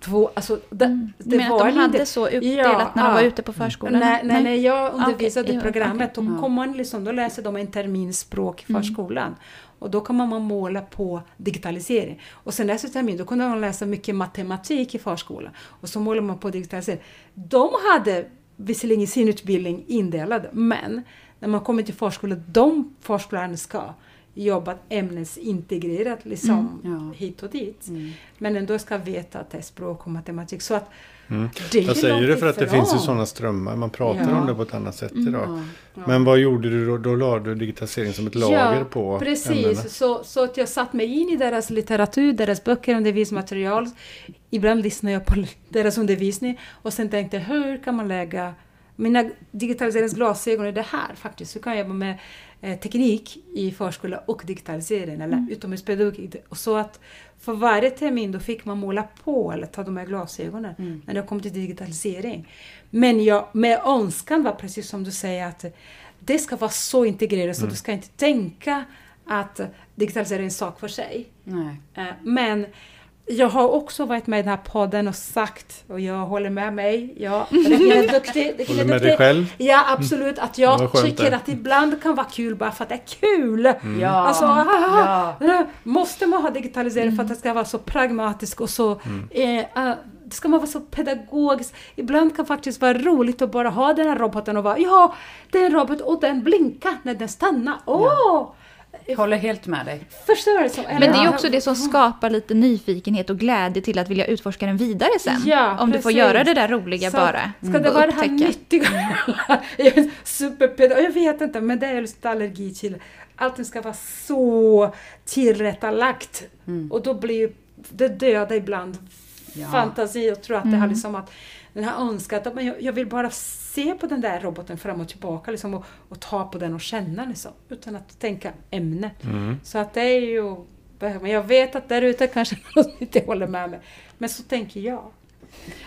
två, alltså det, Mm. det Men att var de hade så uppdelat Ja, när de ja. var ute på förskolan? Nej, nej, när jag undervisade ja, programmet okej. då, kom man liksom, då läser de en termin språk i Mm. förskolan. Och då kan man måla på digitalisering. Och sen nästa termin då kunde man läsa mycket matematik i förskolan. Och så målar man på digitalisering. De hade visserligen sin utbildning indelad, men när man kommer till förskolan, de förskollärarna ska jobba ämnesintegrerat liksom Mm, ja. hit och dit. Mm. Men ändå ska veta att det är språk och matematik. Så att Mm. Jag säger det för att det finns ju sådana strömmar. Man pratar Ja. om det på ett annat sätt Mm. idag. Ja. Men vad gjorde du då? Då la du digitalisering som ett lager på precis. ämnena? Så, så att jag satt mig in i deras litteratur, deras böcker, undervisningsmaterial. Ibland lyssnade jag på deras undervisning och sen tänkte hur kan man lägga mina digitaliseringsglasögon i det här faktiskt. Hur kan jag jobba med teknik i förskola och digitalisering eller Mm. utomhuspedagogik. Så att för varje termin då fick man måla på eller ta de här glasögonen Mm. när det kom till digitalisering. Men jag, med önskan var precis som du säger att det ska vara så integrerat så Mm. du ska inte tänka att digitalisering är en sak för sig. Nej. Eh, Men jag har också varit med i den här podden och sagt, och jag håller med mig, ja, Regina är duktig. Regina Håller är med dig själv? Ja, absolut. Att Det jag skönt tycker det. att ibland kan vara kul bara för att det är kul. Mm. Ja. Alltså, ja. Måste man ha digitalisering för att det ska vara så pragmatiskt och så... Mm. Eh, det ska man vara så pedagogiskt. Ibland kan faktiskt vara roligt att bara ha den här roboten och vara ja, det är en robot och den blinkar när den stannar. Åh! Jag håller helt med dig. Förstår du? Så, Men det är också det som skapar lite nyfikenhet och glädje till att vilja utforska den vidare sen. Ja, om du får precis. göra det där roliga Så bara. Ska det och vara det här nyttiga? Superpedagog, jag vet inte, men det är just allergi till. Allting ska vara så tillrättalagt. Mm. Och då blir det dödar ibland Ja. fantasi och tror att det har Mm. liksom att den har önskat att jag, jag vill bara se på den där roboten fram och tillbaka liksom, och, och ta på den och känna liksom, utan att tänka ämne. Mm. Så att det är ju... Men jag vet att där ute kanske någon inte håller med mig. Men så tänker jag.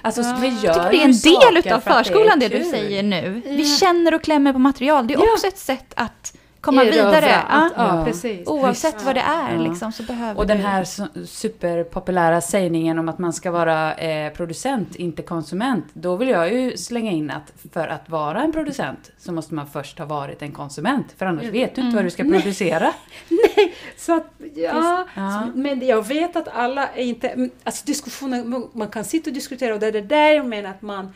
Alltså, Ja. vi gör det är en del utav förskolan det, är du säger nu. Ja. Vi känner och klämmer på material. Det är Ja. också ett sätt att komma Erövra, vidare. Att, Ja. precis. Oavsett vad det är liksom, så behöver Och den här su- superpopulära sägningen om att man ska vara eh, producent, inte konsument. Då vill jag ju slänga in att för att vara en producent så måste man först ha varit en konsument. För annars vet du inte vad du ska producera. Så att, ja, Ja. Men jag vet att alla är inte... men, Alltså diskussioner, man kan sitta och diskutera och det är det där jag menar att man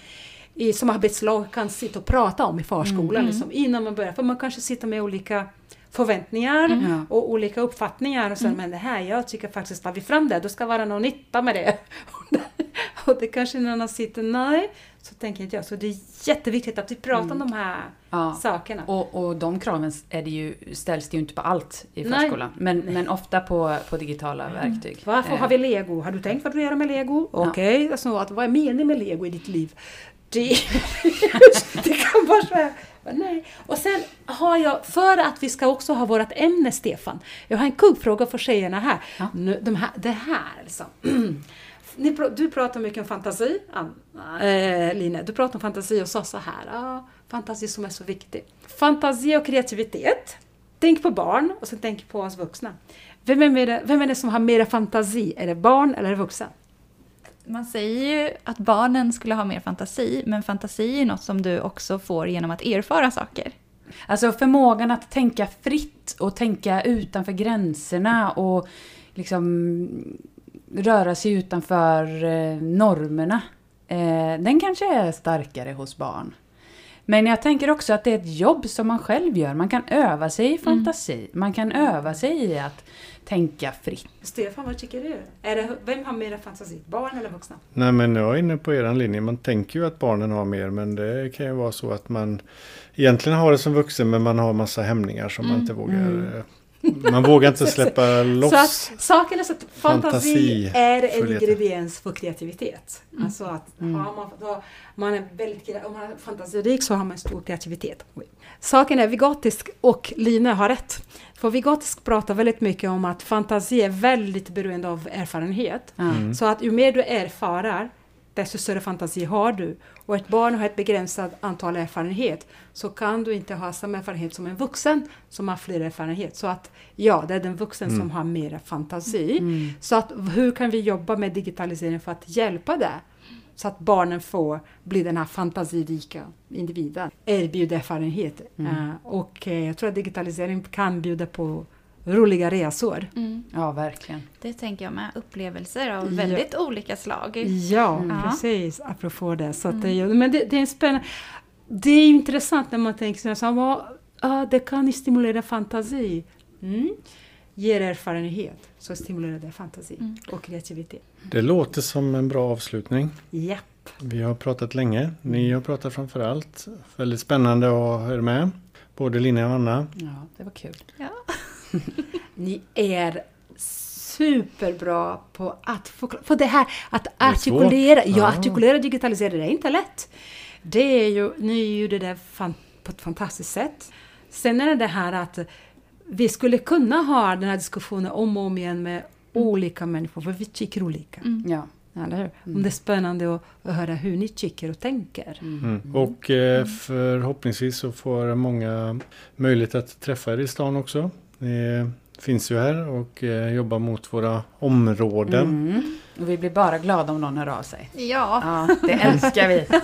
i, som arbetslag kan sitta och prata om i förskolan liksom, innan man börjar. För man kanske sitter med olika förväntningar Ja. och olika uppfattningar och så men det här, jag tycker faktiskt, tar vi fram det, då ska vara någon nytta med det. och det kanske någon annan sitter, nej, så tänker inte jag. Så det är jätteviktigt att vi pratar om de här Ja. sakerna. Och, och de kraven är det ju, ställs det ju inte på allt i förskolan. Men, men ofta på, på digitala verktyg. Varför Eh, har vi lego? Har du tänkt vad du gör med lego? Okej, alltså, att, vad är meningen med lego i ditt liv? Det, det kan vara så här. Nej. Och sen har jag, för att vi ska också ha vårt ämne Stefan, jag har en kuggfråga för tjejerna här. Ja. Nu, de här det här liksom. Ni, du pratar mycket om fantasi, Anna, eh, Line. Du pratar om fantasi och sa så här, ah, fantasi som är så viktig. Fantasi och kreativitet. Tänk på barn och sen tänk på oss vuxna. Vem är, mer, vem är det som har mer fantasi? Är det barn eller vuxna? Man säger ju att barnen skulle ha mer fantasi, men fantasi är ju något som du också får genom att erfara saker. Alltså förmågan att tänka fritt och tänka utanför gränserna och liksom röra sig utanför eh, normerna. Eh, den kanske är starkare hos barn. Men jag tänker också att det är ett jobb som man själv gör. Man kan öva sig i fantasi. Man kan öva sig i att tänka fritt. Stefan, vad tycker du? Är det, vem har mer fantasi? Barn eller vuxna? Nej men jag är inne på er linje. Man tänker ju att barnen har mer men det kan ju vara så att man egentligen har det som vuxen men man har massa hämningar som man inte vågar. eh, Man vågar inte släppa loss. Så att saken är så att fantasi Fantasi är en ingrediens för kreativitet. Alltså att har man, då, man är väldigt, om man är fantasirik så har man stor kreativitet. Saken är Vygotisk och Line har rätt. För Vygotisk pratar väldigt mycket om att fantasi är väldigt beroende av erfarenhet. Ja. Så att ju mer du erfarar, desto större fantasi har du. Och ett barn har ett begränsat antal erfarenhet, så kan du inte ha samma erfarenhet som en vuxen som har fler erfarenhet. Så att ja, det är den vuxen som har mer fantasi. Mm. Så att hur kan vi jobba med digitalisering för att hjälpa det? Så att barnen får bli den här fantasirika individen. Erbjuda erfarenhet. Eh, och eh, jag tror att digitalisering kan bjuda på roliga resor. Ja, verkligen. Det tänker jag med. Upplevelser av Ja. väldigt olika slag. Ja, Mm. precis. Apropå det. Så att det, är- men det, det är spännande... Det är intressant när man tänker så här, ah, det kan stimulera fantasi. Mm. Ger erfarenhet, så stimulerar det fantasi Mm. och kreativitet. Det låter som en bra avslutning. Ja. Vi har pratat länge. Ni har pratat framför allt. Väldigt spännande att ha er med. Både Linne och Anna. Ja, det var kul. Ni är superbra på att förklara. För det här att artikulera, ja, Ja. artikulera och digitalisera, det är inte lätt. Det är ju, ni gjorde det fan, på ett fantastiskt sätt. Sen är det det här att vi skulle kunna ha den här diskussionen om och om igen med olika människor, för vi tycker olika. Ja. Eller hur? Om det är spännande att, att höra hur ni tycker och tänker. Mm. Och eh, förhoppningsvis så får många möjlighet att träffa er i stan också. Ni finns ju här och eh, jobbar mot våra områden. Mm. Och vi blir bara glada om någon hör av sig. Ja, Ja, det älskar vi.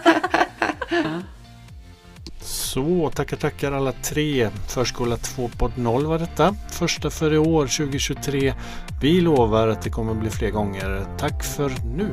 Så tackar tackar alla tre. Förskola 2.0 var detta. Första för i år 2023. Vi lovar att det kommer bli fler gånger. Tack för nu.